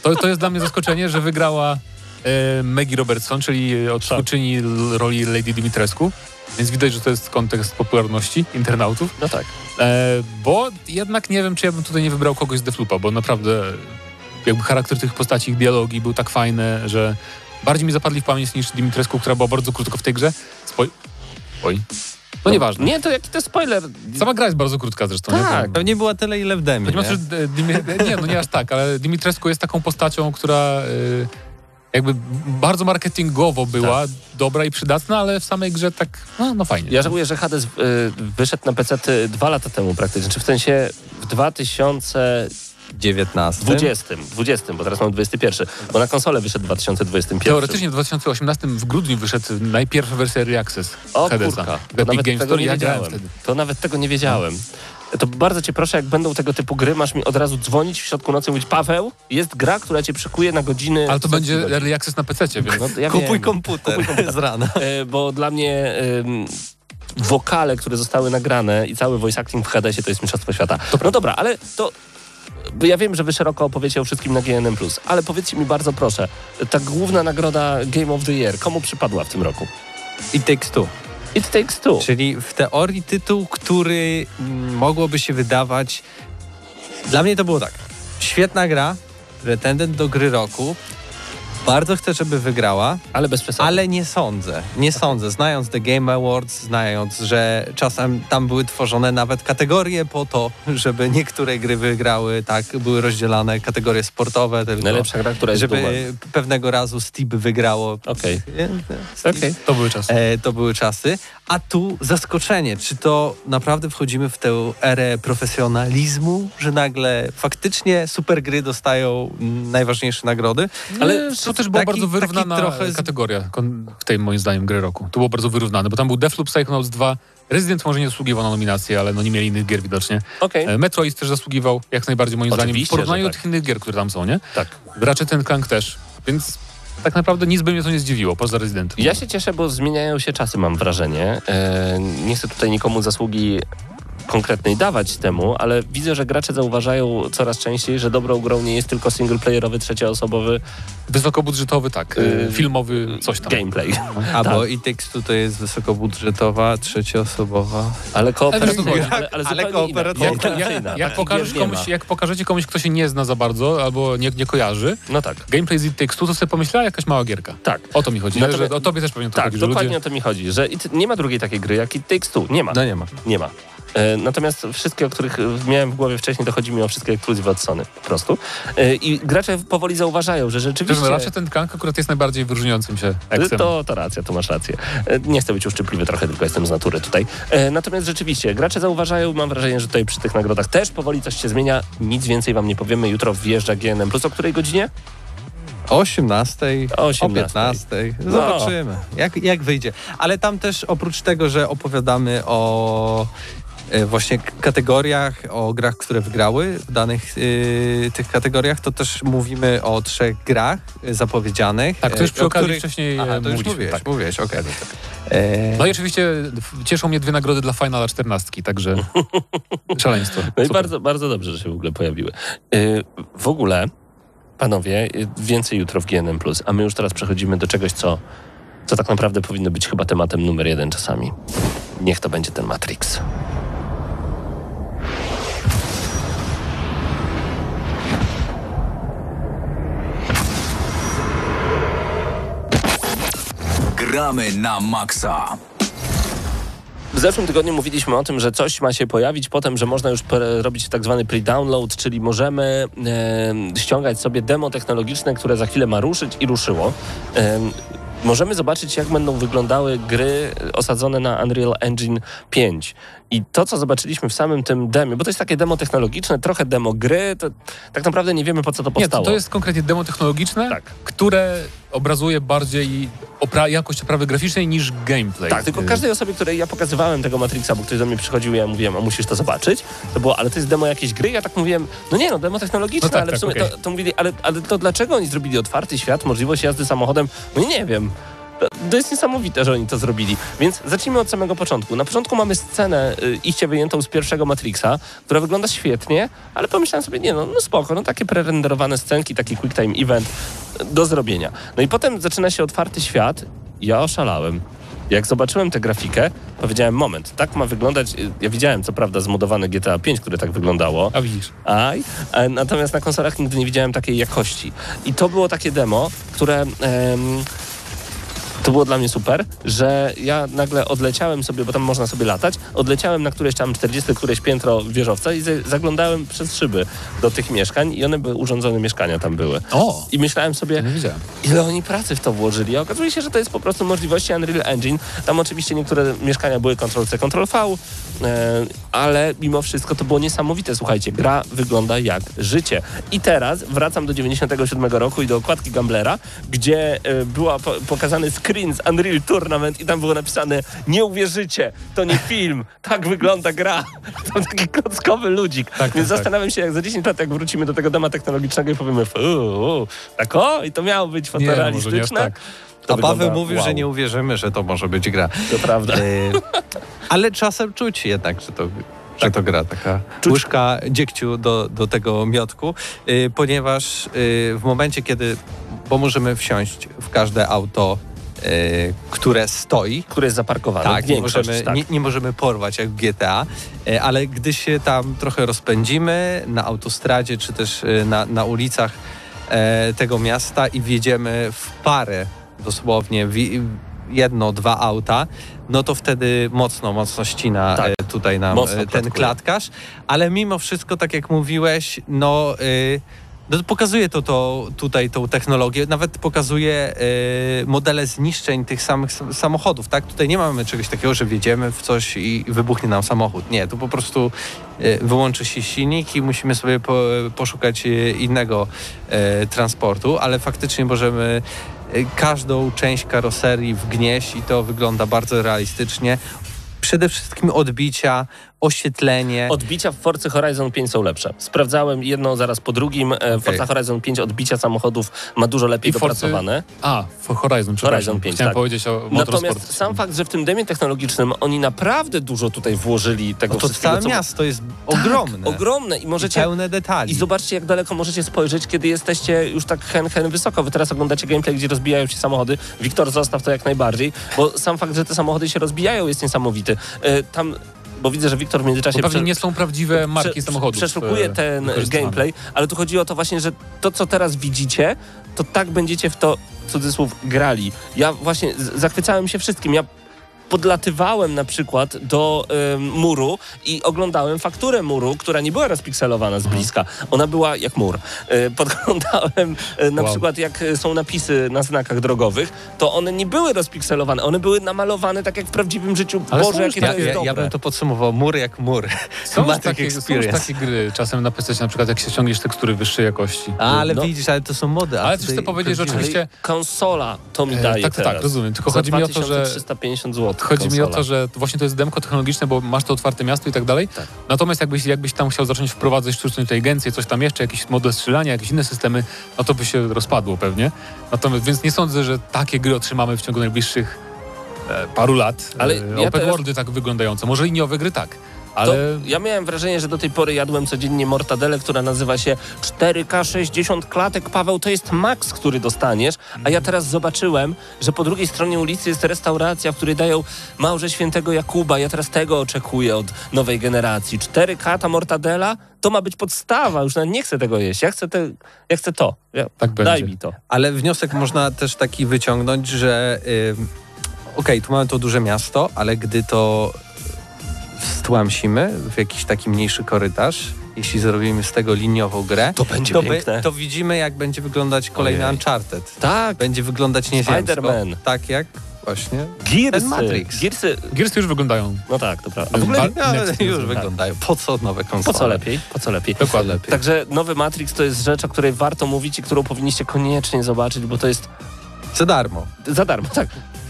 To, to jest dla mnie zaskoczenie, że wygrała e, Maggie Robertson, czyli odtwórczyni l- roli Lady Dimitrescu. Więc widać, że to jest kontekst popularności internautów. No tak. E, bo jednak nie wiem, czy ja bym tutaj nie wybrał kogoś z Deflupa, bo naprawdę jakby charakter tych postaci, ich dialogi był tak fajny, że bardziej mi zapadli w pamięć niż Dimitrescu, która była bardzo krótko w tej grze. Spoj... Oj. No nieważne. Nie, to jaki to spoiler? Sama gra jest bardzo krótka zresztą. Tak. Nie? Pewnie była tyle, ile w demie, nie? że e, nie, no nie aż tak, ale Dimitrescu jest taką postacią, która y, jakby bardzo marketingowo była dobra i przydatna, ale w samej grze tak, no, no fajnie. Ja żałuję, że Hades y, wyszedł na PC dwa lata temu praktycznie, czy w sensie w 2020, 19. 20, bo teraz mam 21, bo na konsolę wyszedł w 2021. Teoretycznie w 2018 w grudniu wyszedł najpierwsza wersja Early Access O Hadesa. kurka, to nawet Games tego nie wiedziałem. To nawet tego nie wiedziałem. To bardzo cię proszę, jak będą tego typu gry, masz mi od razu dzwonić w środku nocy i mówić Paweł, jest gra, która cię przykuje na godziny... Ale to będzie godzin. Early Access na PC, więc No, ja Kupuj wiem. komputer, Kupuj komputer. z rana. E, bo dla mnie ym, wokale, które zostały nagrane i cały voice acting w Hadesie to jest mistrzostwo świata. No dobra, ale to... bo Ja wiem, że wy szeroko opowiecie o wszystkim na GNM+, ale powiedzcie mi bardzo proszę, ta główna nagroda Game of the Year, komu przypadła w tym roku? I Takes Two. It Takes Two. Czyli w teorii tytuł, który mm, mogłoby się wydawać... Dla mnie to było tak. Świetna gra, pretendent do gry roku. Bardzo chcę, żeby wygrała, Ale bez przesady. ale nie sądzę. Nie sądzę. Znając The Game Awards, znając, że czasem tam były tworzone nawet kategorie po to, żeby niektóre gry wygrały, tak, były rozdzielane kategorie sportowe tylko. Najlepsza gra, która jest żeby pewnego razu Steep wygrało. Okej. Steep. Okej. to były czasy. E, to były czasy. A tu zaskoczenie, czy to naprawdę wchodzimy w tę erę profesjonalizmu, że nagle faktycznie super gry dostają najważniejsze nagrody? Ale to też była taki- bardzo wyrównana trochę z- kategoria w tej moim zdaniem gry roku. To było bardzo wyrównane, bo tam był Deathloop, Psychonauts 2, Resident może nie zasługiwał na nominację, ale no nie mieli innych gier widocznie. Okej. E, Metroid też zasługiwał jak najbardziej moim zdaniem w Oczywiście, porównaniu że do tak. tych innych gier, które tam są, nie? Tak. Ratchet Clank też, więc tak naprawdę nic by mnie to nie zdziwiło, poza Residentem. Ja się cieszę, bo zmieniają się czasy, mam wrażenie. E, nie chcę tutaj nikomu zasługi konkretnej dawać temu, ale widzę, że gracze zauważają coraz częściej, że dobrą grą nie jest tylko singleplayerowy, trzecioosobowy Wysokobudżetowy, tak, Yy, filmowy, coś tam. gameplay. A Tak. bo i tekstu to jest wysokobudżetowa, trzecioosobowa. Ale kooperacyjna. Ale Ale, ale, ale kooperacyjna. inna. Jak, jak, jak, Takich pokażesz komuś, jak pokażecie komuś, kto się nie zna za bardzo albo nie, nie kojarzy, No tak. gameplay z It Takes Two, to sobie pomyślała jakaś mała gierka. Tak. O to mi chodzi, Natomiast- że o tobie też pewnie to Tak, chodzi, dokładnie ludzie... o to mi chodzi, że nie ma drugiej takiej gry jak It Takes Two. Nie ma. No nie ma. Nie ma. E, Natomiast wszystkie, o których e, miałem w głowie wcześniej, to chodzi mi o wszystkie ekskluzywy od Sony po prostu. E, I gracze powoli zauważają, że rzeczywiście... Też raczej ten Clank akurat jest najbardziej wyróżniającym się eksem. To, to racja, to masz rację. Nie chcę być uszczypliwy trochę, tylko jestem z natury tutaj. Natomiast rzeczywiście, gracze zauważają, mam wrażenie, że tutaj przy tych nagrodach też powoli coś się zmienia. Nic więcej wam nie powiemy. Jutro wjeżdża GNM+. Plus o której godzinie? O 18, O o 18. 15. No. Zobaczymy, jak, jak wyjdzie. Ale tam też oprócz tego, że opowiadamy o właśnie k- kategoriach, o grach, które wygrały w danych e, tych kategoriach, to też mówimy o trzech grach e, zapowiedzianych. Tak, to już e, przy okazji których- wcześniej Aha, e, to już mówiliśmy. mówiłeś, tak. mówiłeś, okej. E, No i oczywiście cieszą mnie dwie nagrody dla Finala 14, także szaleństwo. No i bardzo, bardzo dobrze, że się w ogóle pojawiły. Yy, w ogóle, panowie, więcej jutro w GNM+, a my już teraz przechodzimy do czegoś, co, co tak naprawdę powinno być chyba tematem numer jeden czasami. Niech to będzie ten Matrix. Gramy na maksa. W zeszłym tygodniu mówiliśmy o tym, że coś ma się pojawić, potem, że można już robić tak zwany pre-download, czyli możemy e, ściągać sobie demo technologiczne, które za chwilę ma ruszyć i ruszyło. E, możemy zobaczyć, jak będą wyglądały gry osadzone na Unreal Engine 5. I to, co zobaczyliśmy w samym tym demie, bo to jest takie demo technologiczne, trochę demo gry, to tak naprawdę nie wiemy, po co to Nie, powstało. to, to jest konkretnie demo technologiczne, Tak. które obrazuje bardziej opra- jakość oprawy graficznej niż gameplay. Tak, tylko każdej osobie, której ja pokazywałem tego Matrixa, bo ktoś do mnie przychodził i ja mówiłem, a musisz to zobaczyć, to było, ale to jest demo jakiejś gry? Ja tak mówiłem, no nie no, demo technologiczne, No tak, ale w tak, sumie okej. to, to mówili, ale, ale to dlaczego oni zrobili otwarty świat, możliwość jazdy samochodem? No nie wiem. To- jest niesamowite, że oni to zrobili. Więc zacznijmy od samego początku. Na początku mamy scenę y, iście wyjętą z pierwszego Matrixa, która wygląda świetnie, ale pomyślałem sobie, nie no, no spoko, no takie prerenderowane scenki, taki quick time event do zrobienia. No i potem zaczyna się otwarty świat. Ja oszalałem. Jak zobaczyłem tę grafikę, powiedziałem, moment, tak ma wyglądać. y, Ja widziałem, co prawda, zmodowane GTA 5, które tak wyglądało. A widzisz. Aj, e, natomiast na konsolach nigdy nie widziałem takiej jakości. I to było takie demo, które. em, to było dla mnie super, że ja nagle odleciałem sobie, bo tam można sobie latać, odleciałem na któreś tam 40 któreś piętro wieżowca i zaglądałem przez szyby do tych mieszkań i one były urządzone mieszkania tam były. O, I myślałem sobie, ile oni pracy w to włożyli. A okazuje się, że to jest po prostu możliwości Unreal Engine. Tam oczywiście niektóre mieszkania były Ctrl-C, Ctrl-V, ale mimo wszystko to było niesamowite. Słuchajcie, gra wygląda jak życie. I teraz wracam do 97 roku i do okładki Gamblera, gdzie e, była po, pokazany screen z Unreal Tournament i tam było napisane nie uwierzycie, to nie film, tak wygląda gra. To taki klockowy ludzik. tak, Więc tak. zastanawiam się, jak za 10 lat, jak wrócimy do tego dema technologicznego i powiemy, "Fu, tak o, i to miało być Nie, nie fotorealistyczne. tak. To A Paweł mówił, wow. że nie uwierzymy, że to może być gra. To prawda. Ale czasem czuć jednak, że to, że to gra taka Czuć. łyżka dziegciu do, do tego miotku, e, ponieważ e, w momencie, kiedy, bo możemy wsiąść w każde auto, e, które stoi, Który jest zaparkowany. tak, nie możemy, tak. Nie, nie możemy porwać jak w GTA, ale gdy się tam trochę rozpędzimy na autostradzie, czy też na, na ulicach tego miasta i wjedziemy w parę, dosłownie jedno, dwa auta, no to wtedy mocno, mocno ścina Tak. e, tutaj nam e, ten klatkuje. klatkarz, ale mimo wszystko, tak jak mówiłeś, no... y, No, pokazuje to, to tutaj tą technologię, nawet pokazuje y, modele zniszczeń tych samych sam- samochodów, tak? Tutaj nie mamy czegoś takiego, że wjedziemy w coś i wybuchnie nam samochód. Nie, tu po prostu y, wyłączy się silnik i musimy sobie po, poszukać innego y, transportu, ale faktycznie możemy każdą część karoserii wgnieść i to wygląda bardzo realistycznie. Przede wszystkim odbicia, oświetlenie. Odbicia w Forcy Horizon 5 są lepsze. Sprawdzałem jedno zaraz po drugim. E, Forza Horizon 5 odbicia samochodów ma dużo lepiej I Forcy- dopracowane. A, for Horizon. Horizon 5, Chciałem tak. powiedzieć o Motorsport. Natomiast sam fakt, że w tym demie technologicznym oni naprawdę dużo tutaj włożyli tego No to wszystkiego. całe co- miasto jest Tak, ogromne. ogromne i I możecie... pełne detali. I zobaczcie, jak daleko możecie spojrzeć, kiedy jesteście już tak hen, hen wysoko. Wy teraz oglądacie gameplay, gdzie rozbijają się samochody. Wiktor, zostaw to jak najbardziej, bo sam fakt, że te samochody się rozbijają jest niesamowity. E, Tam, bo widzę, że Wiktor w międzyczasie... Bo pewnie nie są prawdziwe marki prze- samochodów. Przeszukuje e, ten gameplay, ale tu chodzi o to właśnie, że to, co teraz widzicie, to tak będziecie w to, cudzysłów, grali. Ja właśnie zachwycałem się wszystkim. Ja podlatywałem na przykład do em, muru i oglądałem fakturę muru, która nie była rozpikselowana z bliska. Ona była jak mur. E, podglądałem e, na Wow. przykład jak e, są napisy na znakach drogowych, to one nie były rozpikselowane, one były namalowane tak jak w prawdziwym życiu. Ale Boże, jakie Ja, to jest ja, dobre. ja bym to podsumował mur jak mur. Są już, takie, są już Experience. takie gry, czasem na PC, na przykład jak się ściągniesz tekstury wyższej jakości. A, ale No. widzisz, ale to są mody. Ale tutaj chcę powiedzieć, że oczywiście- konsola to mi E, daje tak, tak, teraz. rozumiem. Tylko Za chodzi mi o to, że 2350 zł. Chodzi mi o to, że właśnie to jest demko technologiczne, bo masz to otwarte miasto i tak dalej. Tak. Natomiast jakbyś, jakbyś tam chciał zacząć wprowadzać sztuczną inteligencję, coś tam jeszcze, jakiś model strzelania, jakieś inne systemy, no to by się rozpadło pewnie. Natomiast, więc nie sądzę, że takie gry otrzymamy w ciągu najbliższych e, paru lat. Ale e, ja open teraz- worldy tak wyglądające. Może liniowe gry tak, Ale... ja miałem wrażenie, że do tej pory jadłem codziennie mortadelę, która nazywa się 4K 60 klatek. Paweł, to jest maks, który dostaniesz. A ja teraz zobaczyłem, że po drugiej stronie ulicy jest restauracja, w której dają małże świętego Jakuba. Ja teraz tego oczekuję od nowej generacji. 4K ta mortadela to ma być podstawa. Już nawet nie chcę tego jeść. Ja chcę, te, ja chcę to. Ja, Tak będzie. daj mi to. Ale wniosek można też taki wyciągnąć, że ym, okej, tu mamy to duże miasto, ale gdy to stłamsimy w jakiś taki mniejszy korytarz, jeśli zrobimy z tego liniową grę, To będzie to, piękne. to widzimy, jak będzie wyglądać kolejny Ojej. Uncharted. Tak, Będzie wyglądać nieziemsko. Spider-Man. Tak jak właśnie Gearsy. ten Matrix. Gearsy. Gearsy już wyglądają. No tak, to prawda. A w ogóle No, już wyglądają. Po co nowe po konsole? co lepiej? Po co lepiej? Dokładnie. lepiej. Także nowy Matrix to jest rzecz, o której warto mówić i którą powinniście koniecznie zobaczyć, bo to jest Za darmo. za darmo. Tak,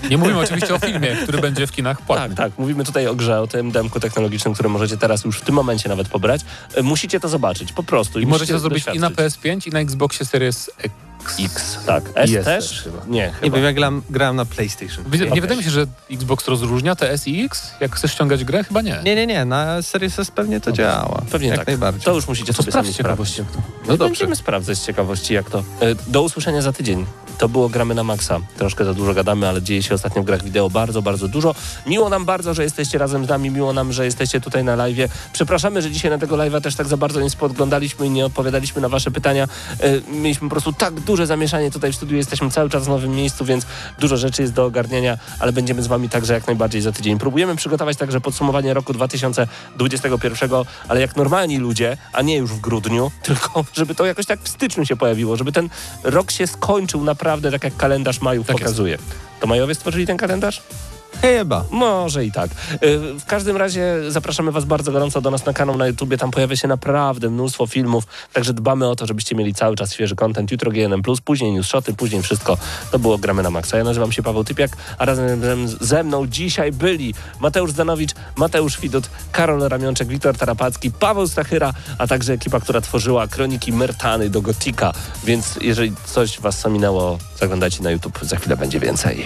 Nie mówimy oczywiście o filmie, który będzie w kinach tak, płatnym. tak. Mówimy tutaj o grze, o tym demku technologicznym, które możecie teraz już w tym momencie nawet pobrać. E, Musicie to zobaczyć, po prostu. I możecie to zrobić i na doświadczyć. PS5, i na Xboxie Series X. X. Tak. S Jest też? też chyba. Nie, Nie chyba. wiem, ja grałem, grałem na PlayStation. Wy- Nie wydaje mi się, że Xbox rozróżnia te S i X? Jak chcesz ściągać grę? Chyba nie. Nie, nie, nie, na Series S pewnie to działa. Pewnie jak tak. najbardziej. To już musicie To sobie sami sprawdź sprawdzić. ciekawości. No dobrze. Będziemy sprawdzać z ciekawości, jak to. E, Do usłyszenia za tydzień. To było Gramy na Maxa. Troszkę za dużo gadamy, ale dzieje się ostatnio w grach wideo bardzo, bardzo dużo. Miło nam bardzo, że jesteście razem z nami. Miło nam, że jesteście tutaj na live. Przepraszamy, że dzisiaj na tego live'a też tak za bardzo nie spoglądaliśmy i nie odpowiadaliśmy na wasze pytania. E, Mieliśmy po prostu tak duże zamieszanie tutaj w studiu. Jesteśmy cały czas w nowym miejscu, więc dużo rzeczy jest do ogarniania, ale będziemy z wami także jak najbardziej za tydzień. Próbujemy przygotować także podsumowanie roku 2021, ale jak normalni ludzie, a nie już w grudniu, tylko żeby to jakoś tak w styczniu się pojawiło, żeby ten rok się skończył naprawdę tak jak kalendarz majów Tak jest. pokazuje. To majowie stworzyli ten kalendarz? Chyba. Może i tak. Y, W każdym razie zapraszamy Was bardzo gorąco do nas na kanał na YouTubie. Tam pojawia się naprawdę mnóstwo filmów, także dbamy o to, żebyście mieli cały czas świeży content. Jutro GNM+, później news shoty, później wszystko. To było Gramy na Maxa. Ja nazywam się Paweł Typiak, a razem ze- mną dzisiaj byli Mateusz Zanowicz, Mateusz Widut, Karol Ramionczek, Wiktor Tarapacki, Paweł Stachyra, a także ekipa, która tworzyła kroniki Mertany do Gotika. Więc jeżeli coś Was ominęło, zaglądajcie na YouTube. Za chwilę będzie więcej.